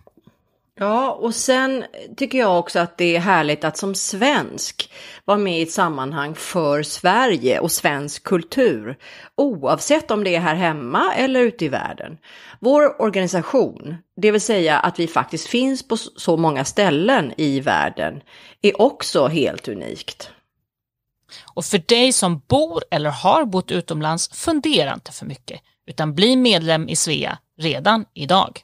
Ja, och sen tycker jag också att det är härligt att som svensk vara med i ett sammanhang för Sverige och svensk kultur, oavsett om det är här hemma eller ute i världen. Vår organisation, det vill säga att vi faktiskt finns på så många ställen i världen, är också helt unikt. Och för dig som bor eller har bott utomlands, fundera inte för mycket, utan bli medlem i Svea redan idag.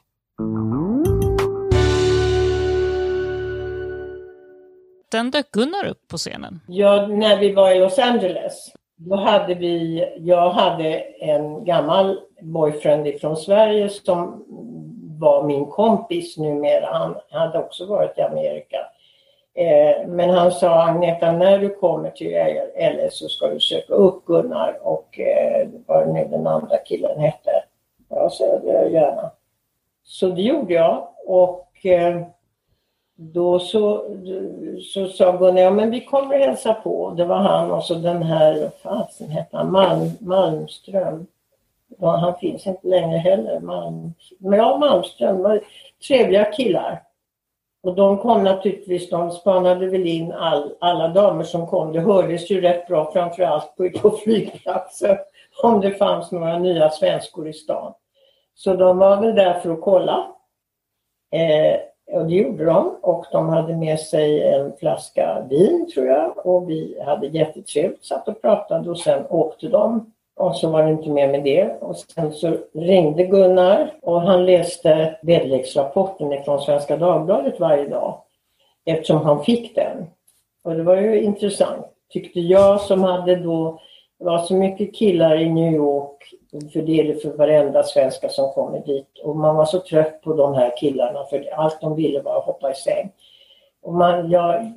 Sen dök Gunnar upp på scenen. Ja, när vi var i Los Angeles, då hade vi, jag hade en gammal boyfriend från Sverige som var min kompis numera. Han hade också varit i Amerika. Eh, men han sa Agneta, när du kommer till LS så ska du söka upp Gunnar och eh, vad nu den andra killen hette. Jag sa det gör jag gärna. Så det gjorde jag och eh, då så, så sa Gunnar, ja men vi kommer hälsa på. Det var han och så den här, vad fasen hette han, Malm, Malmström. Ja, han finns inte längre heller. Malm, men ja, Malmström, var trevliga killar. Och de kom naturligtvis, de spanade väl in all, alla damer som kom. Det hördes ju rätt bra framförallt på, på flygplatsen om det fanns några nya svenskor i stan. Så de var väl där för att kolla. Eh, och det gjorde de. Och de hade med sig en flaska vin tror jag. Och vi hade jättetrevligt, satt och pratade. Och sen åkte de. Och så var det inte mer med det. Och sen så ringde Gunnar. Och han läste väderleksrapporten från Svenska Dagbladet varje dag. Eftersom han fick den. Och det var ju intressant. Tyckte jag som hade då, det var så mycket killar i New York för det är det för varenda svenska som kommer dit och man var så trött på de här killarna för allt de ville var att hoppa i säng. Och man, jag,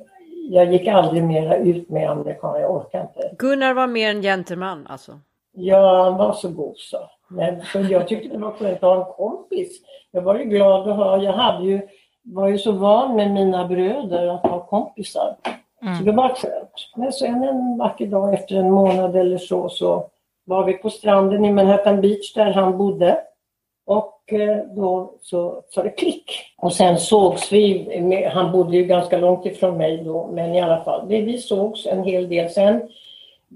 jag gick aldrig mera ut med amerikaner, jag orkar inte. Gunnar var mer en gentleman alltså? Ja, han var så god så. Men så jag tyckte det var skönt att ha en kompis. Jag var ju glad att ha, jag hade ju, var ju så van med mina bröder att ha kompisar. Mm. Så det var skönt. Men sen en vacker dag efter en månad eller så, så var vi på stranden i Manhattan Beach där han bodde. Och eh, då så sa det klick. Och sen sågs vi, han bodde ju ganska långt ifrån mig då, men i alla fall, vi sågs en hel del. Sen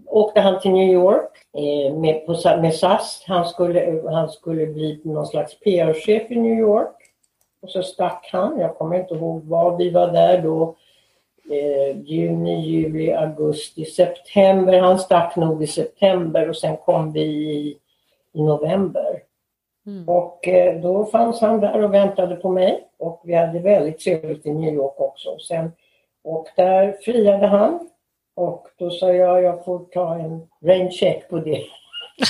åkte han till New York eh, med, på, med SAS. Han skulle, han skulle bli någon slags PR-chef i New York. Och så stack han, jag kommer inte ihåg var vi var där då. Eh, juni, juli, augusti, september. Han stack nog i september och sen kom vi i, i november. Mm. Och eh, då fanns han där och väntade på mig och vi hade väldigt trevligt i New York också. Sen, och där friade han och då sa jag, jag får ta en rain check på det.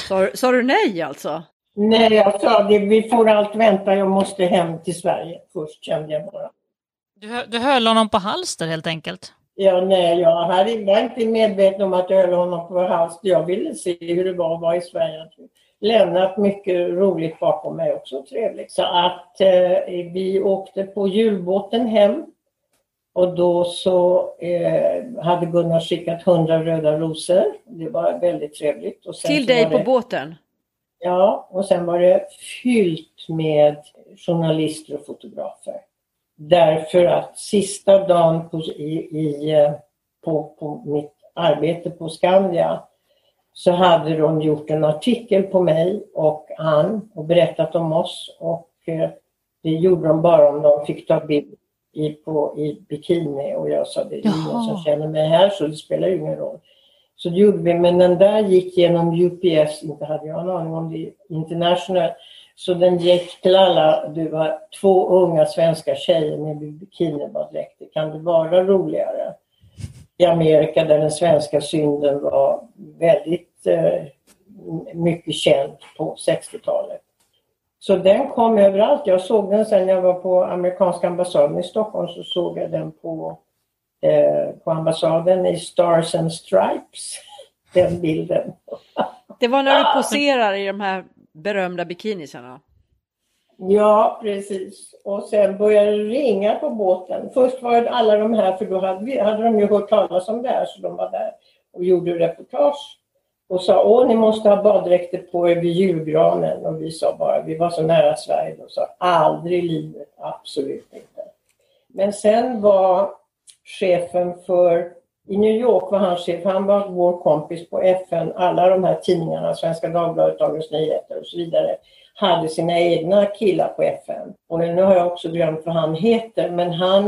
Sa, sa du nej alltså? Nej, jag sa det, vi får allt vänta, jag måste hem till Sverige först kände jag bara. Du, du höll honom på halster helt enkelt? Ja, nej, jag hade, var inte medveten om att jag höll honom på halster. Jag ville se hur det var att vara i Sverige. Lämnat mycket roligt bakom mig också, trevligt. Så att eh, vi åkte på julbåten hem och då så eh, hade Gunnar skickat hundra röda rosor. Det var väldigt trevligt. Till dig på det, båten? Ja, och sen var det fyllt med journalister och fotografer. Därför att sista dagen på, i, i, eh, på, på mitt arbete på Skandia så hade de gjort en artikel på mig och Ann och berättat om oss och eh, det gjorde de bara om de fick ta bild i, på, i bikini och jag sa det är ingen som känner mig här så det spelar ingen roll. Så det gjorde vi, men den där gick genom UPS, inte hade jag en aning om det, International. Så den gick till alla, du var två unga svenska tjejer med bikinibaddräkter, kan det vara roligare? I Amerika där den svenska synden var väldigt eh, mycket känd på 60-talet. Så den kom överallt. Jag såg den sen jag var på amerikanska ambassaden i Stockholm så såg jag den på, eh, på ambassaden i Stars and Stripes. Den bilden. Det var när du poserar i de här berömda bikinisarna? Ja, precis. Och sen började det ringa på båten. Först var det alla de här, för då hade, vi, hade de ju hört talas om det här, så de var där och gjorde reportage och sa åh ni måste ha baddräkter på er vid julgranen och vi sa bara, vi var så nära Sverige och sa aldrig i livet, absolut inte. Men sen var chefen för, i New York var han chef, han var vår kompis på FN, alla de här tidningarna, Svenska Dagbladet, Dagens Nyheter och så vidare, hade sina egna killar på FN. Och nu har jag också glömt vad han heter, men han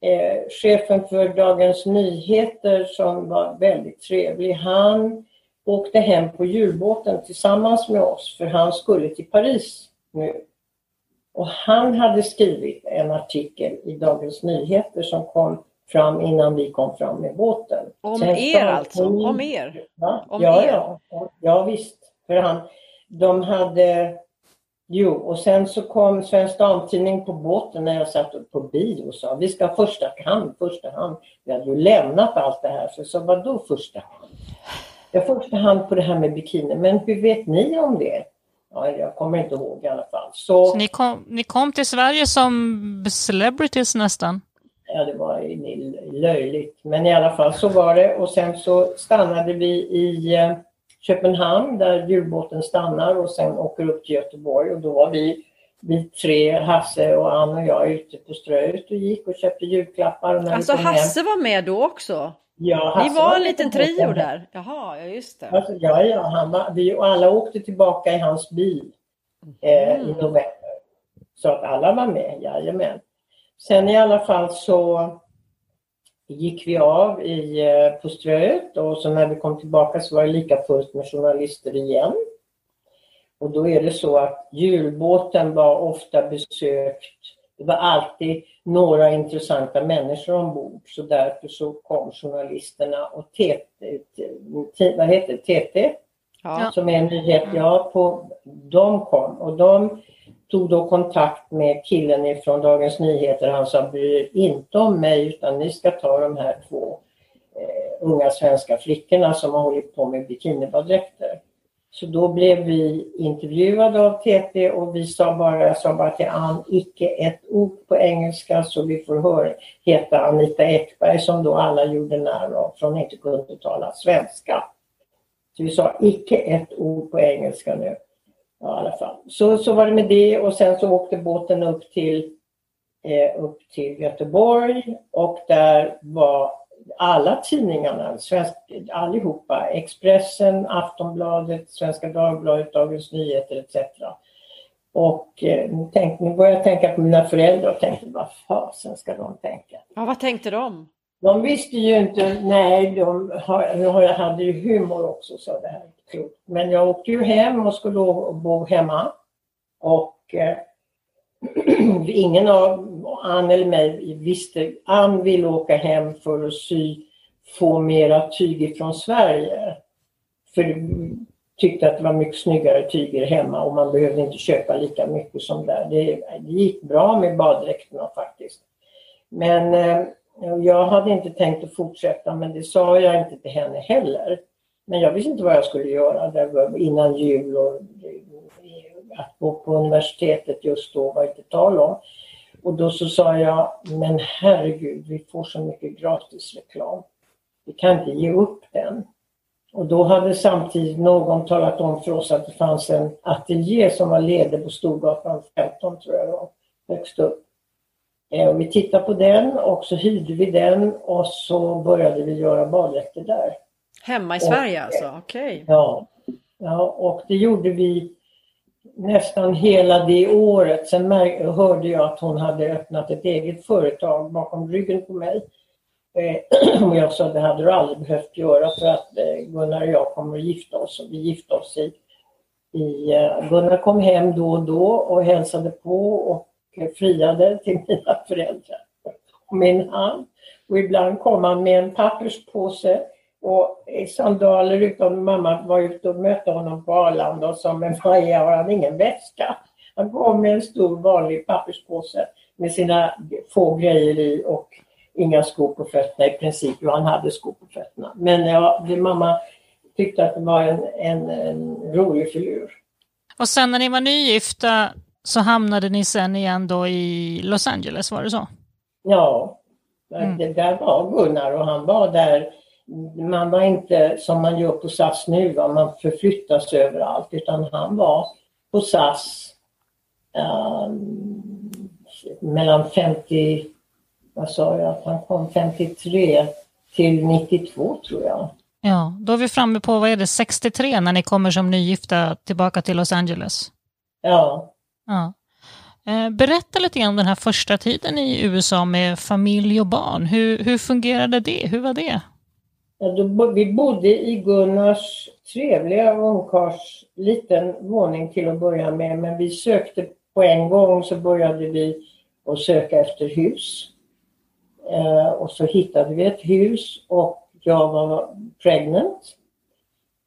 eh, chefen för Dagens Nyheter som var väldigt trevlig, han åkte hem på julbåten tillsammans med oss för han skulle till Paris nu. Och han hade skrivit en artikel i Dagens Nyheter som kom fram innan vi kom fram med båten. Om Sen er alltså? Om er? Om ja, er. ja, ja, visst. För han, de hade Jo, och sen så kom Svensk Damtidning på båten när jag satt på bio och sa vi ska första hand, första hand. Vi hade ju lämnat allt det här så jag sa vadå första hand? Jag första hand på det här med bikini, men hur vet ni om det? Ja, jag kommer inte ihåg i alla fall. Så, Så ni, kom, ni kom till Sverige som celebrities nästan? Ja, det var löjligt. Men i alla fall så var det och sen så stannade vi i eh, Köpenhamn där julbåten stannar och sen åker upp till Göteborg och då var vi vi tre, Hasse och Ann och jag ute på Ströet och gick och köpte julklappar. Och alltså Hasse hem... var med då också? Ja, Ni var en liten trio där? Jaha, ja just det. Alltså, ja, ja, han var, vi alla åkte tillbaka i hans bil eh, mm. i november. Så att alla var med, jajamän. sen i alla fall så gick vi av i, eh, på Ströet och så när vi kom tillbaka så var det lika fullt med journalister igen. Och då är det så att julbåten var ofta besökt. Det var alltid några intressanta människor ombord så därför så kom journalisterna och TT, vad heter TT ja. som är en nyhet, ja, på, de kom och de tog då kontakt med killen ifrån Dagens Nyheter. Han sa, bry er inte om mig utan ni ska ta de här två eh, unga svenska flickorna som har hållit på med bikinibaddräkter. Så då blev vi intervjuade av TT och vi sa bara, jag sa bara till Ann, icke ett ord på engelska så vi får höra, heta Anita Ekberg som då alla gjorde när av från inte kunde tala svenska. Så vi sa icke ett ord på engelska nu. Ja, i alla fall. Så, så var det med det och sen så åkte båten upp till, eh, upp till Göteborg och där var alla tidningarna, svensk, allihopa, Expressen, Aftonbladet, Svenska Dagbladet, Dagens Nyheter etc. Och eh, tänkte, nu började jag tänka på mina föräldrar och tänkte vad fasen ska de tänka? Ja, vad tänkte de? De visste ju inte, nej, de har, hade ju humor också så det här klokt. Men jag åkte ju hem och skulle bo hemma. Och eh, ingen av Ann eller mig visste, Ann ville åka hem för att sy, få mera tyg ifrån Sverige. För tyckte att det var mycket snyggare tyger hemma och man behövde inte köpa lika mycket som där. Det, det gick bra med baddräkterna faktiskt. Men eh, jag hade inte tänkt att fortsätta men det sa jag inte till henne heller. Men jag visste inte vad jag skulle göra där innan jul och att gå på universitetet just då var inte tal om. Och då så sa jag, men herregud, vi får så mycket gratis reklam. Vi kan inte ge upp den. Och då hade samtidigt någon talat om för oss att det fanns en ateljé som var ledig på Storgatan 15 tror jag det var, högst upp. Eh, och vi tittade på den och så hyrde vi den och så började vi göra baddräkter där. Hemma i Sverige alltså? Okej. Okay. Ja. ja, och det gjorde vi nästan hela det året. Sen hörde jag att hon hade öppnat ett eget företag bakom ryggen på mig. Eh, och jag sa det hade du aldrig behövt göra för att eh, Gunnar och jag kommer att gifta oss. Och vi gifte oss i, i Gunnar kom hem då och då och hälsade på och friade till mina föräldrar och min hand. Och ibland kom han med en papperspåse och i sandaler utan mamma var ute och mötte honom på Arlanda och sa men vad är har han ingen väska? Han kom med en stor vanlig papperspåse med sina få grejer i och inga skor på fötterna i princip. Och han hade skor på fötterna. Men ja, det, mamma tyckte att det var en, en, en rolig filur. Och sen när ni var nygifta så hamnade ni sen igen då i Los Angeles, var det så? Ja, mm. det där var Gunnar och han var där man var inte som man gör på SAS nu, va? man förflyttas överallt, utan han var på SAS um, mellan 50, vad sa jag, han kom 53 till 92 tror jag. Ja, då är vi framme på, vad är det, 63 när ni kommer som nygifta tillbaka till Los Angeles? Ja ja. Eh, berätta lite grann om den här första tiden i USA med familj och barn. Hur, hur fungerade det? Hur var det? Ja, då, vi bodde i Gunnars trevliga ungkars liten våning till att börja med men vi sökte på en gång så började vi att söka efter hus. Eh, och så hittade vi ett hus och jag var pregnant.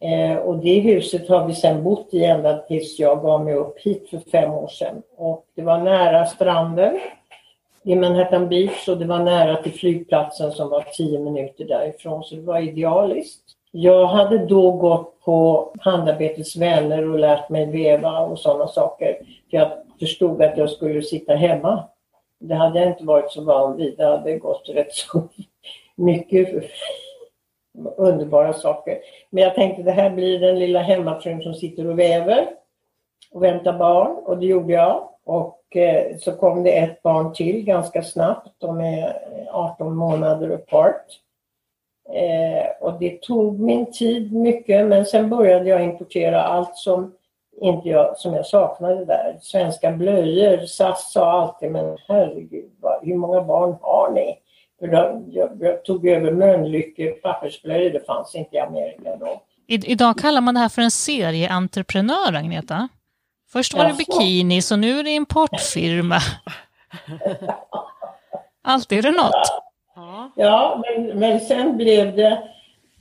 Eh, och det huset har vi sedan bott i ända tills jag gav mig upp hit för fem år sedan. Och det var nära stranden i Manhattan Beach och det var nära till flygplatsen som var tio minuter därifrån så det var idealiskt. Jag hade då gått på Handarbetets vänner och lärt mig veva och sådana saker. För jag förstod att jag skulle sitta hemma. Det hade jag inte varit så van vid. Det hade gått rätt så mycket underbara saker. Men jag tänkte det här blir den lilla hemmafrun som sitter och väver och väntar barn och det gjorde jag. Och eh, så kom det ett barn till ganska snabbt. De är 18 månader apart. Eh, och det tog min tid mycket men sen började jag importera allt som inte jag, som jag saknade där. Svenska blöjor, SAS sa alltid, men herregud, vad, hur många barn har ni? För då, jag, jag tog över Mölnlycke pappersblöjor, det fanns inte i Amerika då. I, idag kallar man det här för en serieentreprenör, Agneta. Först var det bikini, så nu är det importfirma. Alltid är det något. Ja, men, men sen blev det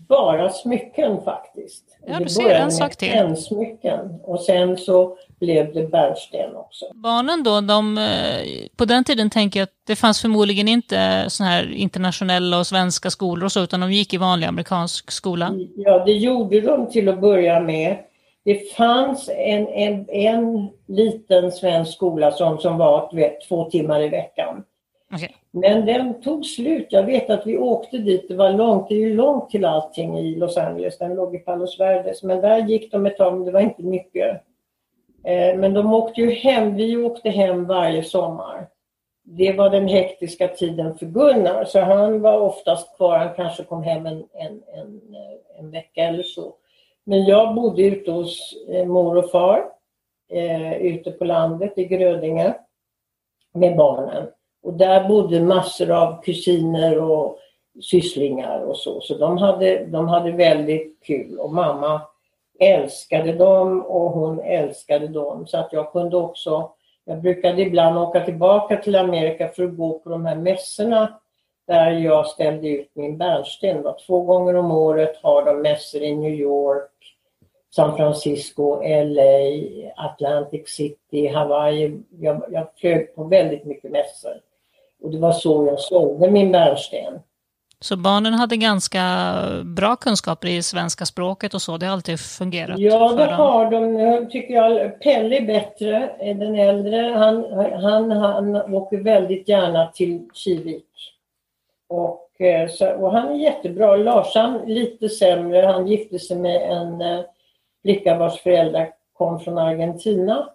bara smycken faktiskt. Ja, du ser en sak till. smycken och sen så blev det bärnsten också. Barnen då, de, eh, på den tiden tänker jag att det fanns förmodligen inte såna här internationella och svenska skolor och så, utan de gick i vanlig amerikansk skola? Ja, det gjorde de till att börja med. Det fanns en, en, en liten svensk skola som, som var vet, två timmar i veckan. Okay. Men den tog slut. Jag vet att vi åkte dit. Det var långt. Det är ju långt till allting i Los Angeles. Den låg i Palos Verdes. Men där gick de ett tag, men det var inte mycket. Eh, men de åkte ju hem. Vi åkte hem varje sommar. Det var den hektiska tiden för Gunnar. Så han var oftast kvar. Han kanske kom hem en, en, en, eh, en vecka eller så. Men jag bodde ute hos eh, mor och far. Eh, ute på landet i Grödinge. Med barnen. Och där bodde massor av kusiner och sysslingar och så. Så de hade, de hade väldigt kul och mamma älskade dem och hon älskade dem. Så att jag kunde också, jag brukade ibland åka tillbaka till Amerika för att gå på de här mässorna där jag ställde ut min bärnsten. Två gånger om året har de mässor i New York, San Francisco, LA, Atlantic City, Hawaii. Jag, jag flög på väldigt mycket mässor. Och det var så jag sålde min bärnsten. Så barnen hade ganska bra kunskaper i svenska språket och så, det har alltid fungerat? Ja, det har de. Nu tycker jag Pelle är bättre, den äldre. Han, han, han åker väldigt gärna till Kivik. Och, eh, och han är jättebra. Larsan lite sämre. Han gifte sig med en eh, flicka vars föräldrar kom från Argentina.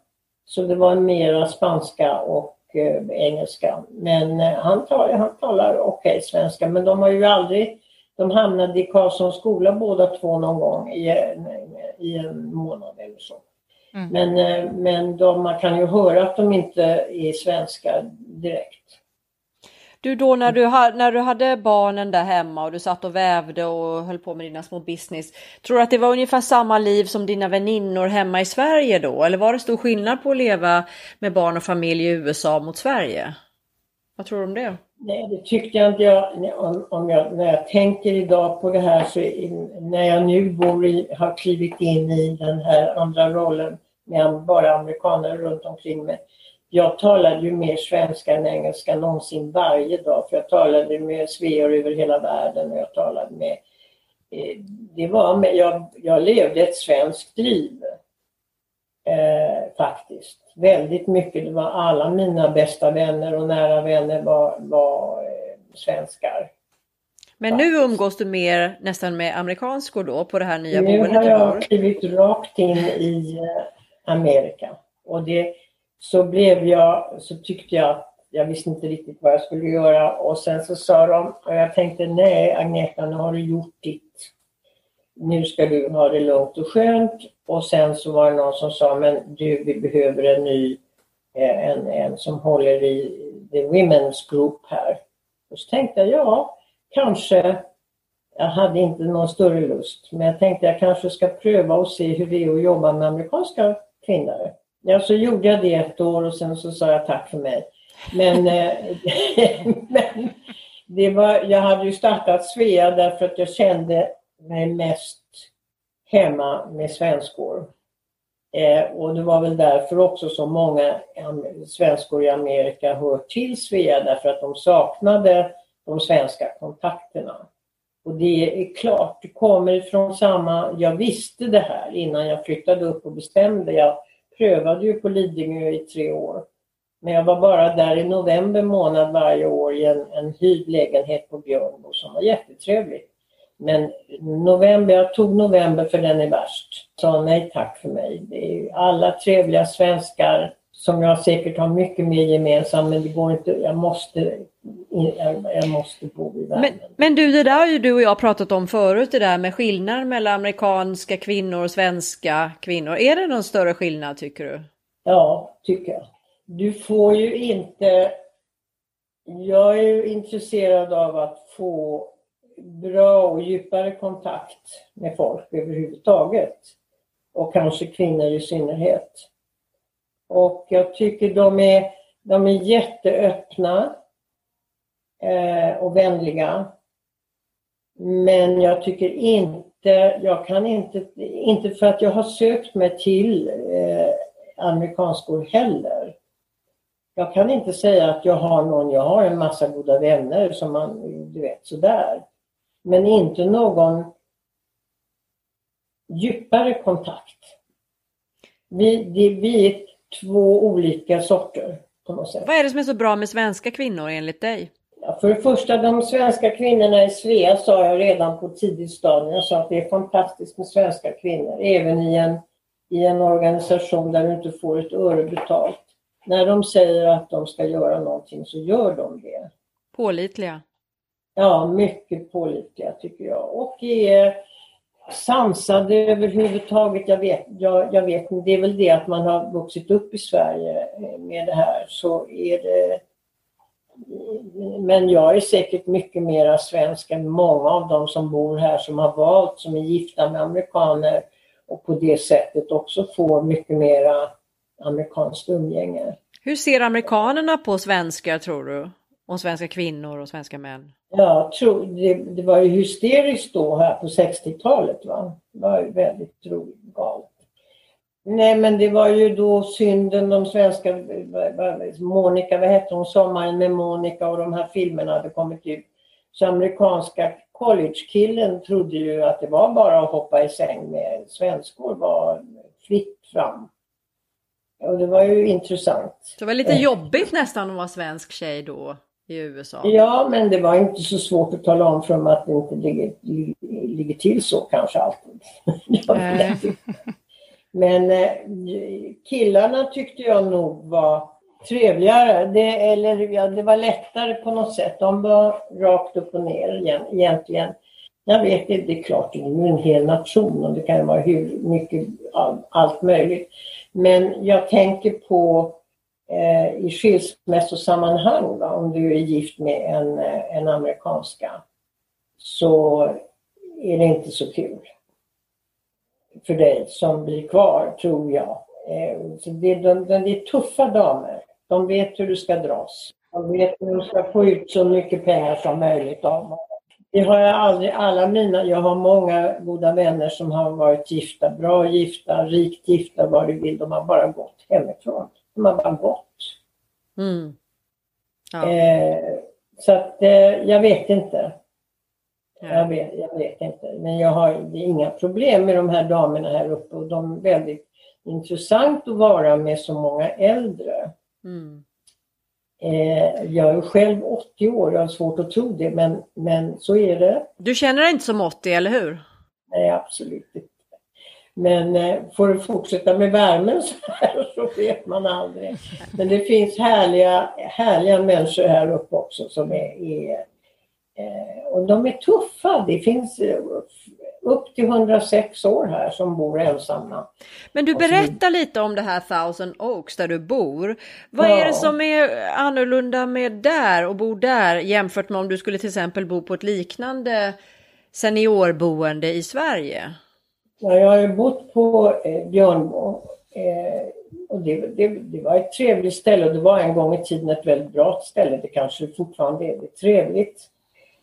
Så det var mera spanska och engelska. Men eh, han, tar, han talar okej okay, svenska men de har ju aldrig de hamnade i Karlssons skola båda två någon gång i en, i en månad eller så. Mm. Men, eh, men de, man kan ju höra att de inte är svenska direkt. Du då när du, när du hade barnen där hemma och du satt och vävde och höll på med dina små business. Tror du att det var ungefär samma liv som dina väninnor hemma i Sverige då? Eller var det stor skillnad på att leva med barn och familj i USA mot Sverige? Vad tror du om det? Nej, det tyckte jag inte. Jag, om, om jag, när jag tänker idag på det här så när jag nu bor i, har klivit in i den här andra rollen med bara amerikaner runt omkring mig jag talade ju mer svenska än engelska någonsin varje dag för jag talade med sveor över hela världen och jag talade med eh, det var med, jag, jag levde ett svenskt liv. Eh, faktiskt. Väldigt mycket. Det var alla mina bästa vänner och nära vänner var, var eh, svenskar. Men nu umgås du mer nästan med amerikanskor då på det här nya nu boendet? Nu har jag klivit rakt in i eh, Amerika. Och det, så blev jag, så tyckte jag att jag visste inte riktigt vad jag skulle göra och sen så sa de, och jag tänkte nej Agneta nu har du gjort ditt. Nu ska du ha det lugnt och skönt och sen så var det någon som sa men du vi behöver en ny, eh, en, en som håller i the women's group här. Och så tänkte jag ja, kanske jag hade inte någon större lust men jag tänkte jag kanske ska pröva och se hur det är att jobba med amerikanska kvinnor. Ja, så gjorde jag det ett år och sen så sa jag tack för mig. Men, eh, men det var, jag hade ju startat Svea därför att jag kände mig mest hemma med svenskor. Eh, och det var väl därför också som många svenskor i Amerika hör till Svea därför att de saknade de svenska kontakterna. Och det är klart, det kommer ifrån samma, jag visste det här innan jag flyttade upp och bestämde. Jag prövade ju på Lidingö i tre år. Men jag var bara där i november månad varje år i en, en hyrd lägenhet på Björnbo som var jättetrevligt. Men november, jag tog november för den är värst. Sa nej tack för mig. Det är alla trevliga svenskar som jag säkert har mycket mer gemensamt men det går inte, jag måste jag, måste bo i värmen. Men, men du, det där har ju du och jag pratat om förut, det där med skillnaden mellan amerikanska kvinnor och svenska kvinnor. Är det någon större skillnad tycker du? Ja, tycker jag. Du får ju inte... Jag är ju intresserad av att få bra och djupare kontakt med folk överhuvudtaget. Och kanske kvinnor i synnerhet. Och jag tycker de är, de är jätteöppna Eh, och vänliga. Men jag tycker inte, jag kan inte, inte för att jag har sökt mig till eh, amerikanskor heller. Jag kan inte säga att jag har någon, jag har en massa goda vänner som man, du vet sådär. Men inte någon djupare kontakt. Vi, det, vi är två olika sorter på något sätt. Vad är det som är så bra med svenska kvinnor enligt dig? För det första, de svenska kvinnorna i Svea sa jag redan på tidigt stadium. Jag sa att det är fantastiskt med svenska kvinnor, även i en, i en organisation där du inte får ett öre betalt. När de säger att de ska göra någonting så gör de det. Pålitliga? Ja, mycket pålitliga tycker jag. Och är sansade överhuvudtaget. Jag vet, jag, jag vet, det är väl det att man har vuxit upp i Sverige med det här så är det men jag är säkert mycket mera svensk än många av de som bor här som har valt, som är gifta med amerikaner och på det sättet också får mycket mera amerikanskt umgänge. Hur ser amerikanerna på svenskar tror du? Och svenska kvinnor och svenska män? Ja, tror, det, det var ju hysteriskt då här på 60-talet. Va? Det var ju väldigt galet. Nej men det var ju då synden, de svenska, Monica, vad hette hon, Sommaren med Monica och de här filmerna hade kommit ut. Så amerikanska collegekillen trodde ju att det var bara att hoppa i säng med svenskor, var fritt fram. Och det var ju intressant. Det var lite jobbigt nästan att vara svensk tjej då i USA? Ja, men det var inte så svårt att tala om för dem att det inte ligger, ligger till så kanske alltid. Men eh, killarna tyckte jag nog var trevligare. Det, eller, ja, det var lättare på något sätt. De var rakt upp och ner egentligen. Jag vet inte, det är klart, det är ju en hel nation och det kan vara hur mycket allt möjligt. Men jag tänker på eh, i skilsmässosammanhang, va, om du är gift med en, eh, en amerikanska, så är det inte så kul för dig som blir kvar, tror jag. Eh, så det, de, de, det är tuffa damer. De vet hur du ska dras. De vet hur du ska få ut så mycket pengar som möjligt av dem. Det har jag aldrig, alla mina, jag har många goda vänner som har varit gifta, bra gifta, rikt gifta, vad du vill. De har bara gått hemifrån. De har bara gått. Mm. Ja. Eh, så att eh, jag vet inte. Jag vet, jag vet inte. Men jag har inga problem med de här damerna här uppe och de är väldigt intressant att vara med så många äldre. Mm. Eh, jag är själv 80 år, jag har svårt att tro det men, men så är det. Du känner dig inte som 80 eller hur? Nej absolut inte. Men eh, får du fortsätta med värmen så här så vet man aldrig. Men det finns härliga, härliga människor här uppe också som är, är och de är tuffa. Det finns eh, upp till 106 år här som bor ensamma. Men du berättar lite om det här Thousand Oaks där du bor. Vad ja. är det som är annorlunda med där och bo där jämfört med om du skulle till exempel bo på ett liknande seniorboende i Sverige? Ja, jag har bott på eh, Björnbo. Eh, och det, det, det, var ett trevligt ställe och det var en gång i tiden ett väldigt bra ställe. Det kanske fortfarande är. Det trevligt.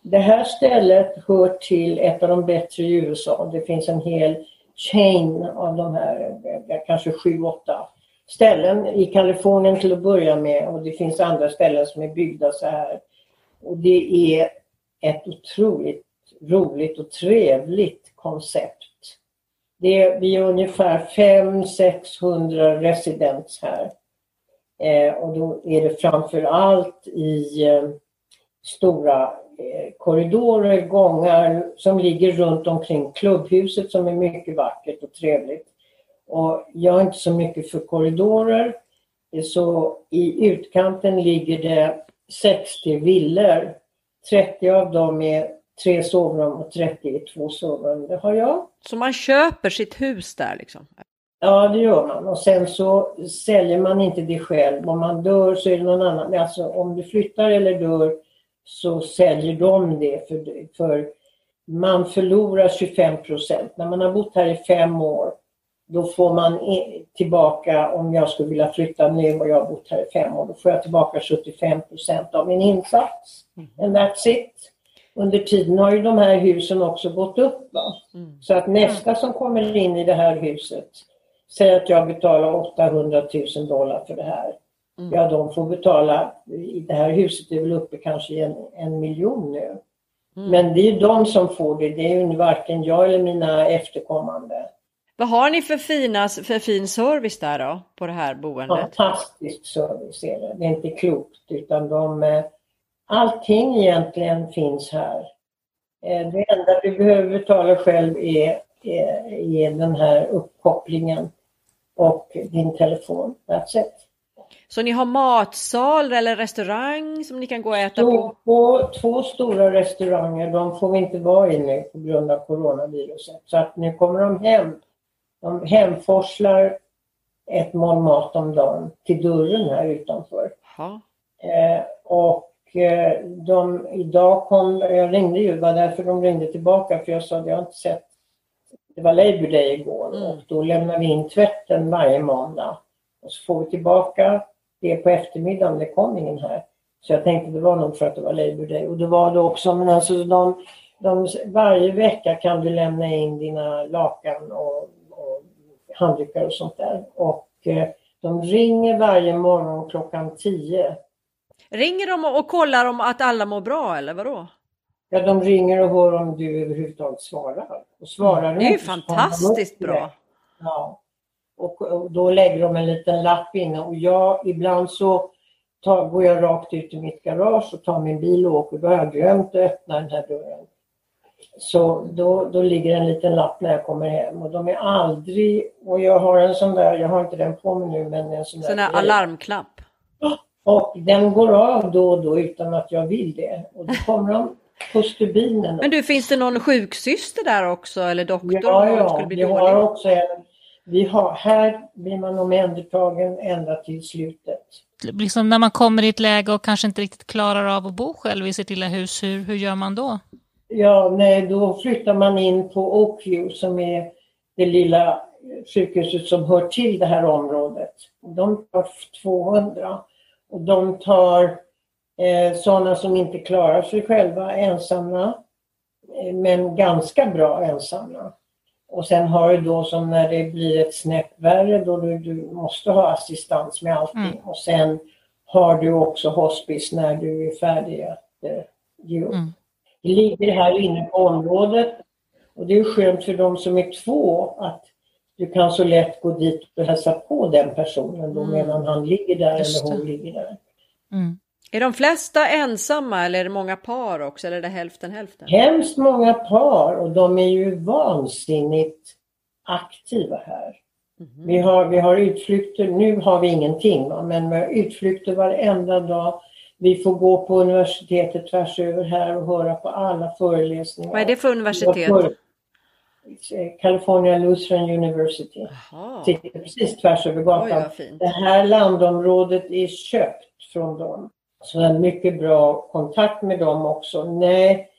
Det här stället hör till ett av de bättre i USA. Det finns en hel chain av de här, eh, kanske sju, åtta ställen i Kalifornien till att börja med och det finns andra ställen som är byggda så här. Och det är ett otroligt roligt och trevligt koncept. Det är, vi är ungefär 500-600 residents här. Eh, och då är det framför allt i eh, stora korridorer, gångar som ligger runt omkring klubbhuset som är mycket vackert och trevligt. Och jag är inte så mycket för korridorer. Så i utkanten ligger det 60 villor. 30 av dem är tre sovrum och 30 är två sovrum. Det har jag. Så man köper sitt hus där liksom? Ja, det gör man. Och sen så säljer man inte det själv. Om man dör så är det någon annan. Alltså om du flyttar eller dör så säljer de det. För, för man förlorar 25 procent. När man har bott här i fem år då får man tillbaka, om jag skulle vilja flytta nu och jag har bott här i fem år, då får jag tillbaka 75 procent av min insats. Mm. And that's it. Under tiden har ju de här husen också gått upp. Mm. Så att nästa som kommer in i det här huset, säger att jag betalar 800 000 dollar för det här. Mm. Ja, de får betala, i det här huset är väl uppe kanske en, en miljon nu. Mm. Men det är ju de som får det, det är ju varken jag eller mina efterkommande. Vad har ni för, fina, för fin service där då, på det här boendet? Fantastisk service är det. Det är inte klokt utan de, eh, allting egentligen finns här. Eh, det enda du behöver betala själv är, är, är den här uppkopplingen och din telefon. That's it. Så ni har matsal eller restaurang som ni kan gå och äta på? på? Två stora restauranger, de får vi inte vara i nu på grund av coronaviruset. Så att nu kommer de hem de hemforslar ett mål mat om dagen till dörren här utanför. Eh, och eh, de, idag kom, jag ringde ju, det var därför de ringde tillbaka för jag sa att jag har inte sett, det var Labour Day igår mm. och då lämnar vi in tvätten varje måndag. Och så får vi tillbaka det på eftermiddagen, det kom ingen här. Så jag tänkte det var nog för att det var Labour Day och det var det också men alltså de, de, varje vecka kan du lämna in dina lakan och handdukar och sånt där. Och eh, de ringer varje morgon klockan 10. Ringer de och kollar om att alla mår bra eller vadå? Ja, de ringer och hör om du överhuvudtaget svarar. Och svarar det är ju fantastiskt bra. Ja. Och, då lägger de en liten lapp inne och jag, ibland så tar, går jag rakt ut i mitt garage och tar min bil och åker. Då har jag glömt att öppna den här dörren. Så då, då ligger en liten lapp när jag kommer hem och de är aldrig, och jag har en sån där, jag har inte den på mig nu men en sån, sån där alarmknapp? Och den går av då och då utan att jag vill det. Och då kommer de på stubinen. Men du, finns det någon sjuksyster där också eller doktor? Ja, ja, vi har också en. Vi har, här blir man omhändertagen ända till slutet. Liksom när man kommer i ett läge och kanske inte riktigt klarar av att bo själv i sitt lilla hus, hur, hur gör man då? Ja, nej, då flyttar man in på Oakview som är det lilla sjukhuset som hör till det här området. De tar 200 och de tar eh, sådana som inte klarar sig själva ensamma, eh, men ganska bra ensamma. Och sen har du då som när det blir ett snäpp värre då du, du måste ha assistans med allting. Mm. Och sen har du också hospice när du är färdig att eh, ge upp. Mm. Det ligger här inne på området och det är skönt för de som är två att du kan så lätt gå dit och hälsa på den personen då mm. medan han ligger där Just eller hon det. ligger där. Mm. Är de flesta ensamma eller är det många par också eller är det hälften hälften? Hemskt många par och de är ju vansinnigt aktiva här. Mm. Vi, har, vi har utflykter, nu har vi ingenting va? men vi har utflykter varenda dag vi får gå på universitetet tvärs över här och höra på alla föreläsningar. Vad är det för universitet? California Lutheran University. Aha. Sitter precis tvärs över gatan. Oj, det här landområdet är köpt från dem. Så jag har mycket bra kontakt med dem också. Nej,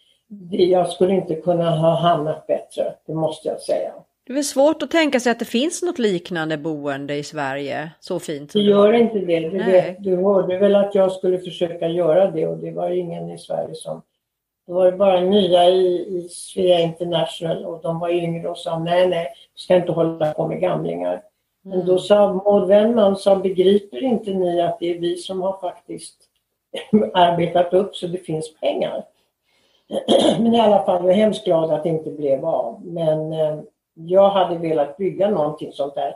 jag skulle inte kunna ha hamnat bättre, det måste jag säga. Det är väl svårt att tänka sig att det finns något liknande boende i Sverige så fint? Det gör inte det. Du, vet, du hörde väl att jag skulle försöka göra det och det var ingen i Sverige som... Det var bara nya i, i Svea International och de var yngre och sa nej, nej, vi ska inte hålla på med gamlingar. Men mm. då sa Maud Wennman, sa, begriper inte ni att det är vi som har faktiskt arbetat upp så det finns pengar? Men i alla fall, jag är hemskt glad att det inte blev av. Men eh, jag hade velat bygga någonting sånt där.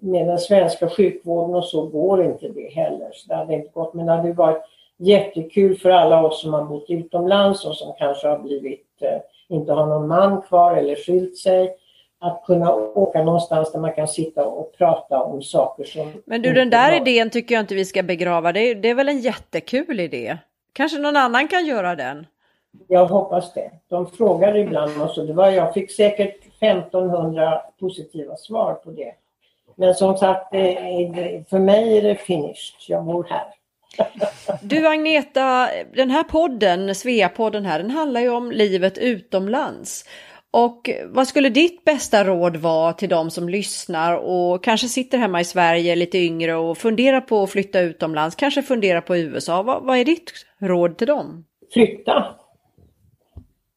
Med den svenska sjukvården och så går inte det heller. Så det hade inte gått. Men det hade varit jättekul för alla oss som har bott utomlands och som kanske har blivit, eh, inte har någon man kvar eller skilt sig att kunna åka någonstans där man kan sitta och prata om saker som... Men du, den där idén tycker jag inte vi ska begrava. Det är, det är väl en jättekul idé? Kanske någon annan kan göra den? Jag hoppas det. De frågar ibland och så. Det var, jag fick säkert 1500 positiva svar på det. Men som sagt, för mig är det finished. Jag bor här. Du Agneta, den här podden, Svea-podden här, den handlar ju om livet utomlands. Och vad skulle ditt bästa råd vara till de som lyssnar och kanske sitter hemma i Sverige lite yngre och funderar på att flytta utomlands, kanske funderar på USA. Vad, vad är ditt råd till dem? Flytta.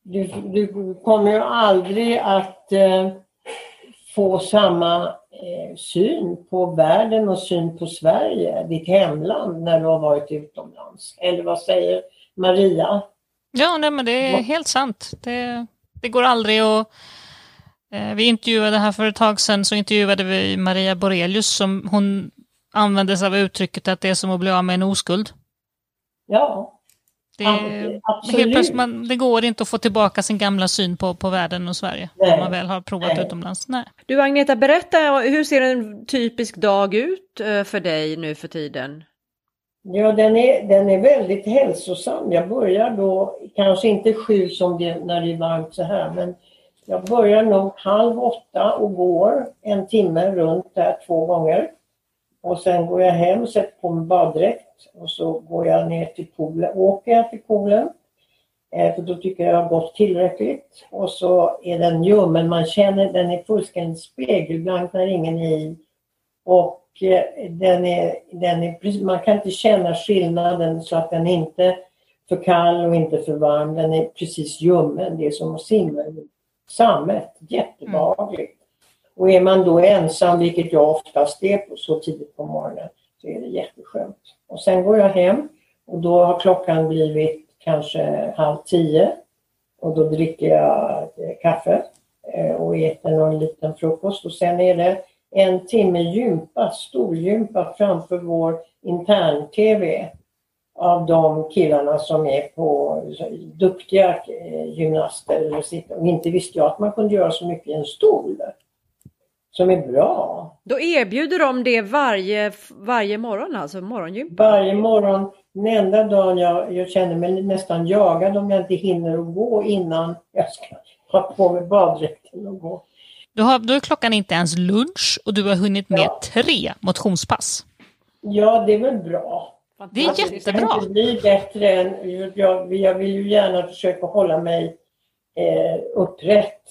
Du, du kommer ju aldrig att eh, få samma eh, syn på världen och syn på Sverige, ditt hemland, när du har varit utomlands. Eller vad säger Maria? Ja, nej, men det är helt sant. Det, det går aldrig att... Eh, vi intervjuade här för ett tag sedan så intervjuade vi Maria Borelius som hon använde sig av uttrycket att det är som att bli av med en oskuld. Ja, det, helt plötsligt man, det går inte att få tillbaka sin gamla syn på, på världen och Sverige Nej. när man väl har provat Nej. utomlands. Nej. Du Agneta, berätta, hur ser en typisk dag ut eh, för dig nu för tiden? Ja, den är, den är väldigt hälsosam. Jag börjar då, kanske inte sju som det, när det är varmt så här, men jag börjar nog halv åtta och går en timme runt där två gånger. Och sen går jag hem och sätter på mig baddräkt och så går jag ner till poolen, åker jag till poolen. Eh, för då tycker jag jag har gått tillräckligt. Och så är den ljummen, man känner den är fullständigt spegelblank när ingen är i. Och den är, den är, man kan inte känna skillnaden så att den inte är för kall och inte för varm. Den är precis ljummen. Det är som att simma i sammet. Jättebehagligt. Och är man då ensam, vilket jag oftast är på, så tidigt på morgonen, så är det jätteskönt. Och sen går jag hem och då har klockan blivit kanske halv tio och då dricker jag eh, kaffe eh, och äter någon liten frukost och sen är det en timme gympa, storgympa framför vår intern-tv av de killarna som är på duktiga eh, gymnaster. Och inte visste jag att man kunde göra så mycket i en stol som är bra. Då erbjuder de det varje, varje morgon, alltså morgongympa? Varje morgon. Den enda dagen jag, jag känner mig nästan jagad om jag inte hinner att gå innan jag ska ha på mig baddräkten och gå. Du har, då är klockan inte ens lunch och du har hunnit med ja. tre motionspass. Ja, det är väl bra. Det är alltså, jättebra. Det ska inte bli bättre än... Jag, jag vill ju gärna försöka hålla mig eh, upprätt.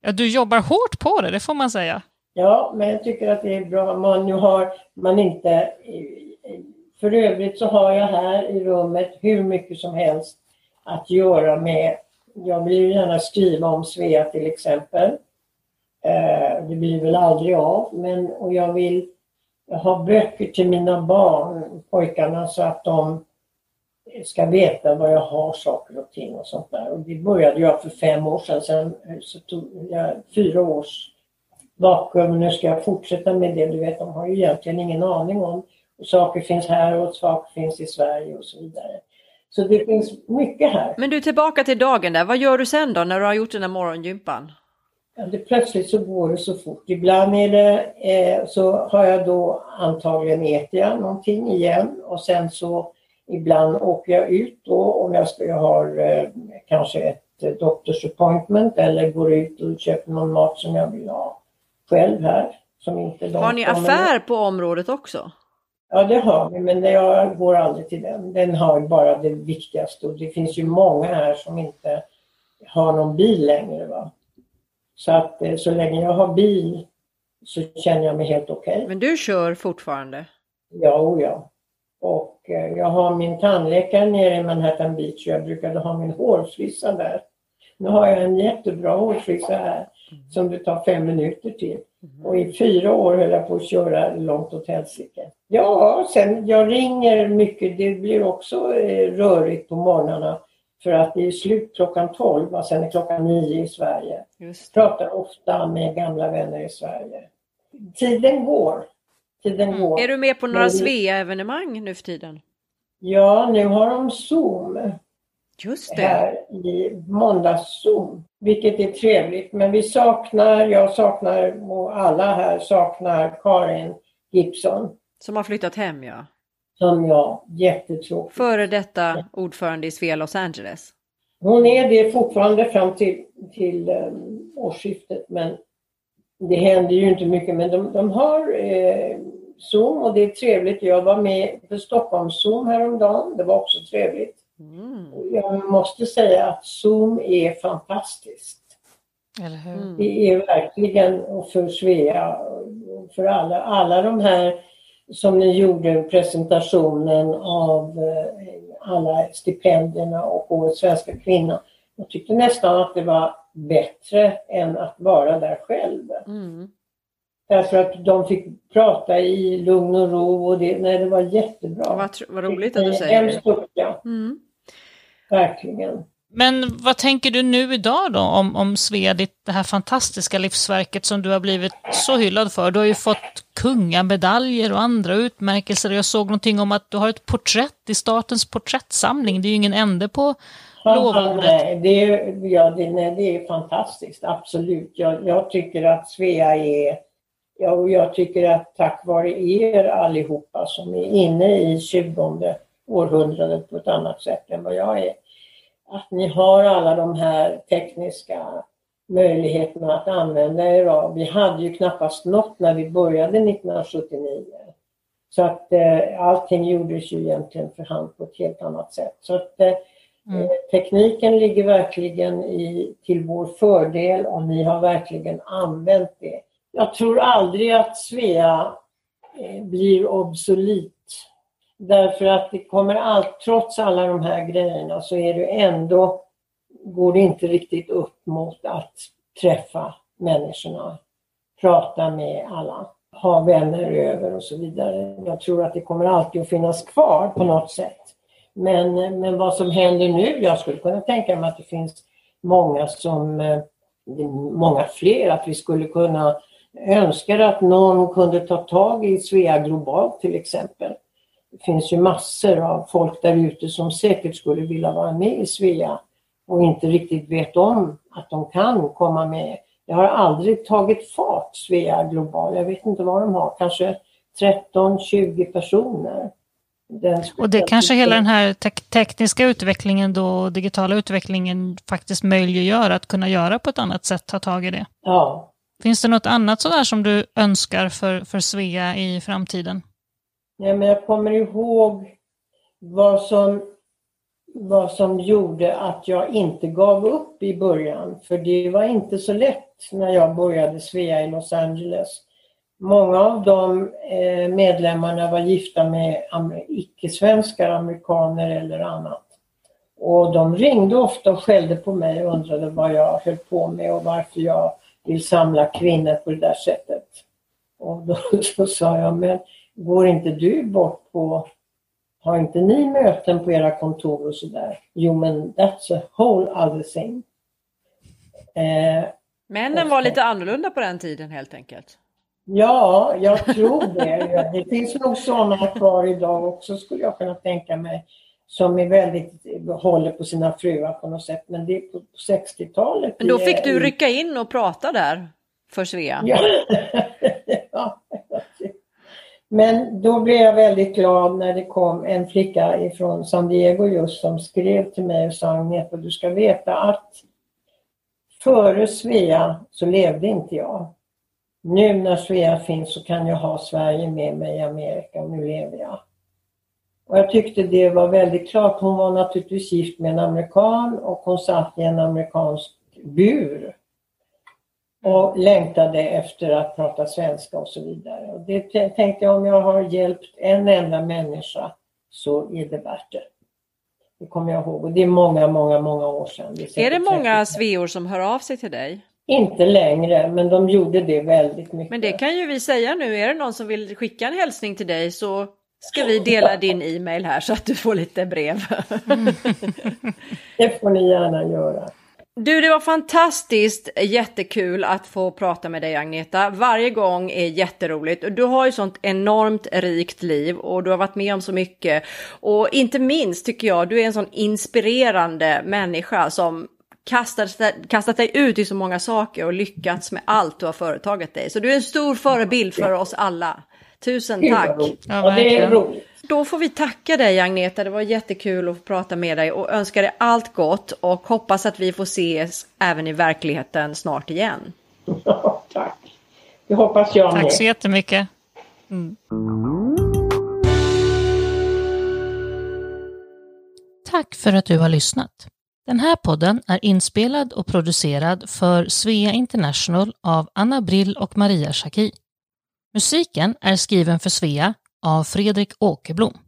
Ja, du jobbar hårt på det, det får man säga. Ja, men jag tycker att det är bra. Man nu har man inte... För övrigt så har jag här i rummet hur mycket som helst att göra med... Jag vill ju gärna skriva om Svea till exempel. Eh, det blir väl aldrig av, men och jag vill ha böcker till mina barn, pojkarna, så att de ska veta vad jag har saker och ting och sånt där. Och det började jag för fem år sedan. Sen så tog jag fyra års vakuum. Nu ska jag fortsätta med det. Du vet, de har ju egentligen ingen aning om. Och saker finns här och saker finns i Sverige och så vidare. Så det finns mycket här. Men du, tillbaka till dagen där. Vad gör du sen då när du har gjort den där morgongympan? Ja, det, plötsligt så går det så fort. Ibland är det, eh, så har jag då antagligen äter jag någonting igen och sen så Ibland åker jag ut då om jag, ska, jag har eh, kanske ett eh, doctors appointment eller går ut och köper någon mat som jag vill ha själv här. Som inte har ni affär på området också? Ja det har vi men jag går aldrig till den. Den har bara det viktigaste och det finns ju många här som inte har någon bil längre. Va? Så att eh, så länge jag har bil så känner jag mig helt okej. Okay. Men du kör fortfarande? Ja, o ja. Och eh, jag har min tandläkare nere i Manhattan Beach och jag brukade ha min hårfrissa där. Nu har jag en jättebra hårfrissa här som det tar fem minuter till. Och i fyra år höll jag på att köra långt åt helsike. Ja, sen jag ringer mycket. Det blir också eh, rörigt på morgnarna för att det är slut klockan 12 och sen är klockan 9 i Sverige. Just Pratar ofta med gamla vänner i Sverige. Tiden går tiden mm. går. Är du med på några Svea-evenemang nu för tiden? Ja, nu har de Zoom. Just det. här i måndagszon, vilket är trevligt. Men vi saknar, jag saknar och alla här saknar Karin Gibson Som har flyttat hem ja. som jag jättetråkigt. Före detta ordförande i Svea Los Angeles. Hon är det fortfarande fram till, till um, årsskiftet men det händer ju inte mycket. Men de, de har eh, Zoom och det är trevligt. Jag var med på Stockholms Zoom häromdagen. Det var också trevligt. Mm. Jag måste säga att Zoom är fantastiskt. Eller hur? Mm. Det är verkligen och för Svea och för alla, alla de här som ni gjorde presentationen av eh, alla stipendierna och Årets svenska kvinna. Jag tyckte nästan att det var bättre än att vara där själv. Mm. Därför att de fick prata i lugn och ro och det, nej, det var jättebra. Vad, vad roligt att du säger det. Mm. verkligen. Men vad tänker du nu idag då om, om Svea, ditt, det här fantastiska livsverket som du har blivit så hyllad för? Du har ju fått kungamedaljer och andra utmärkelser. Jag såg någonting om att du har ett porträtt i statens porträttsamling. Det är ju ingen ände på lovordet. Nej, det är, ja, det, nej, det är fantastiskt, absolut. Jag, jag tycker att Svea är, ja, och jag tycker att tack vare er allihopa som är inne i 20 århundradet på ett annat sätt än vad jag är, att ni har alla de här tekniska möjligheterna att använda er av. Vi hade ju knappast något när vi började 1979. Så att eh, allting gjordes ju egentligen för hand på ett helt annat sätt. Så att eh, Mm. eh, tekniken ligger verkligen i, till vår fördel och ni har verkligen använt det. Jag tror aldrig att Svea eh, blir obsolit. Därför att det kommer allt, trots alla de här grejerna så är det ändå, går det inte riktigt upp mot att träffa människorna, prata med alla, ha vänner över och så vidare. Jag tror att det kommer alltid att finnas kvar på något sätt. Men, men vad som händer nu, jag skulle kunna tänka mig att det finns många som, eh, många fler, att vi skulle kunna önska att någon kunde ta tag i Svea Globalt till exempel. Det finns ju massor av folk där ute som säkert skulle vilja vara med i Svea och inte riktigt vet om att de kan komma med. Det har aldrig tagit fart, Svea Global. Jag vet inte vad de har, kanske 13-20 personer. Och det kanske hela den här tek- tekniska utvecklingen då, digitala utvecklingen faktiskt möjliggör att kunna göra på ett annat sätt, ta tag i det. Ja, Finns det något annat sådär som du önskar för, för Svea i framtiden? Nej, men jag kommer ihåg vad som, vad som gjorde att jag inte gav upp i början. För det var inte så lätt när jag började Svea i Los Angeles. Många av de eh, medlemmarna var gifta med amer- icke-svenskar, amerikaner eller annat. Och de ringde ofta och skällde på mig och undrade vad jag höll på med och varför jag vill samla kvinnor på det där sättet. Och då så sa jag, men går inte du bort på, har inte ni möten på era kontor och sådär? Jo men that's a whole other thing. Eh, Männen var lite annorlunda på den tiden helt enkelt. ja, jag tror det. Det finns nog sådana kvar idag också skulle jag kunna tänka mig. Som är väldigt, håller på sina fruar på något sätt. Men det är på 60-talet. Men då fick du rycka in och prata där för Svea. Ja. Men då blev jag väldigt glad när det kom en flicka ifrån San Diego just som skrev till mig och sa Agneta, du ska veta att före Svea så levde inte jag. Nu när Svea finns så kan jag ha Sverige med mig i Amerika och nu lever jag. Och jag tyckte det var väldigt klart. Hon var naturligtvis gift med en amerikan och hon satt i en amerikansk bur och längtade efter att prata svenska och så vidare. Och det tänkte jag om jag har hjälpt en enda människa så är det värt det. Det kommer jag ihåg och det är många, många, många år sedan. Är det säkert många 30. sveor som hör av sig till dig? Inte längre, men de gjorde det väldigt mycket. Men det kan ju vi säga nu, är det någon som vill skicka en hälsning till dig så ska vi dela din e-mail här så att du får lite brev. Det får ni gärna göra. Du, det var fantastiskt jättekul att få prata med dig Agneta. Varje gång är jätteroligt. Du har ju sånt enormt rikt liv och du har varit med om så mycket. Och inte minst tycker jag, du är en sån inspirerande människa som kastat, kastat dig ut i så många saker och lyckats med allt du har företagit dig. Så du är en stor förebild för oss alla. Tusen tack! Ja, det är roligt. Då får vi tacka dig Agneta, det var jättekul att få prata med dig och önska dig allt gott och hoppas att vi får ses även i verkligheten snart igen. Ja, tack. Det hoppas jag Tack med. så jättemycket. Mm. Tack för att du har lyssnat. Den här podden är inspelad och producerad för Svea International av Anna Brill och Maria Schacki. Musiken är skriven för Svea av Fredrik Åkerblom.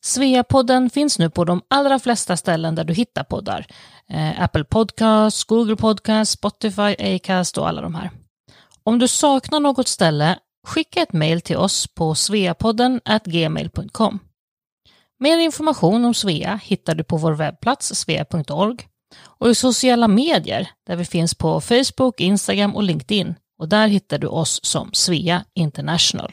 Sveapodden finns nu på de allra flesta ställen där du hittar poddar. Eh, Apple Podcasts, Google Podcasts, Spotify, Acast och alla de här. Om du saknar något ställe, skicka ett mejl till oss på sveapodden gmail.com. Mer information om Svea hittar du på vår webbplats svea.org och i sociala medier där vi finns på Facebook, Instagram och LinkedIn och där hittar du oss som Svea International.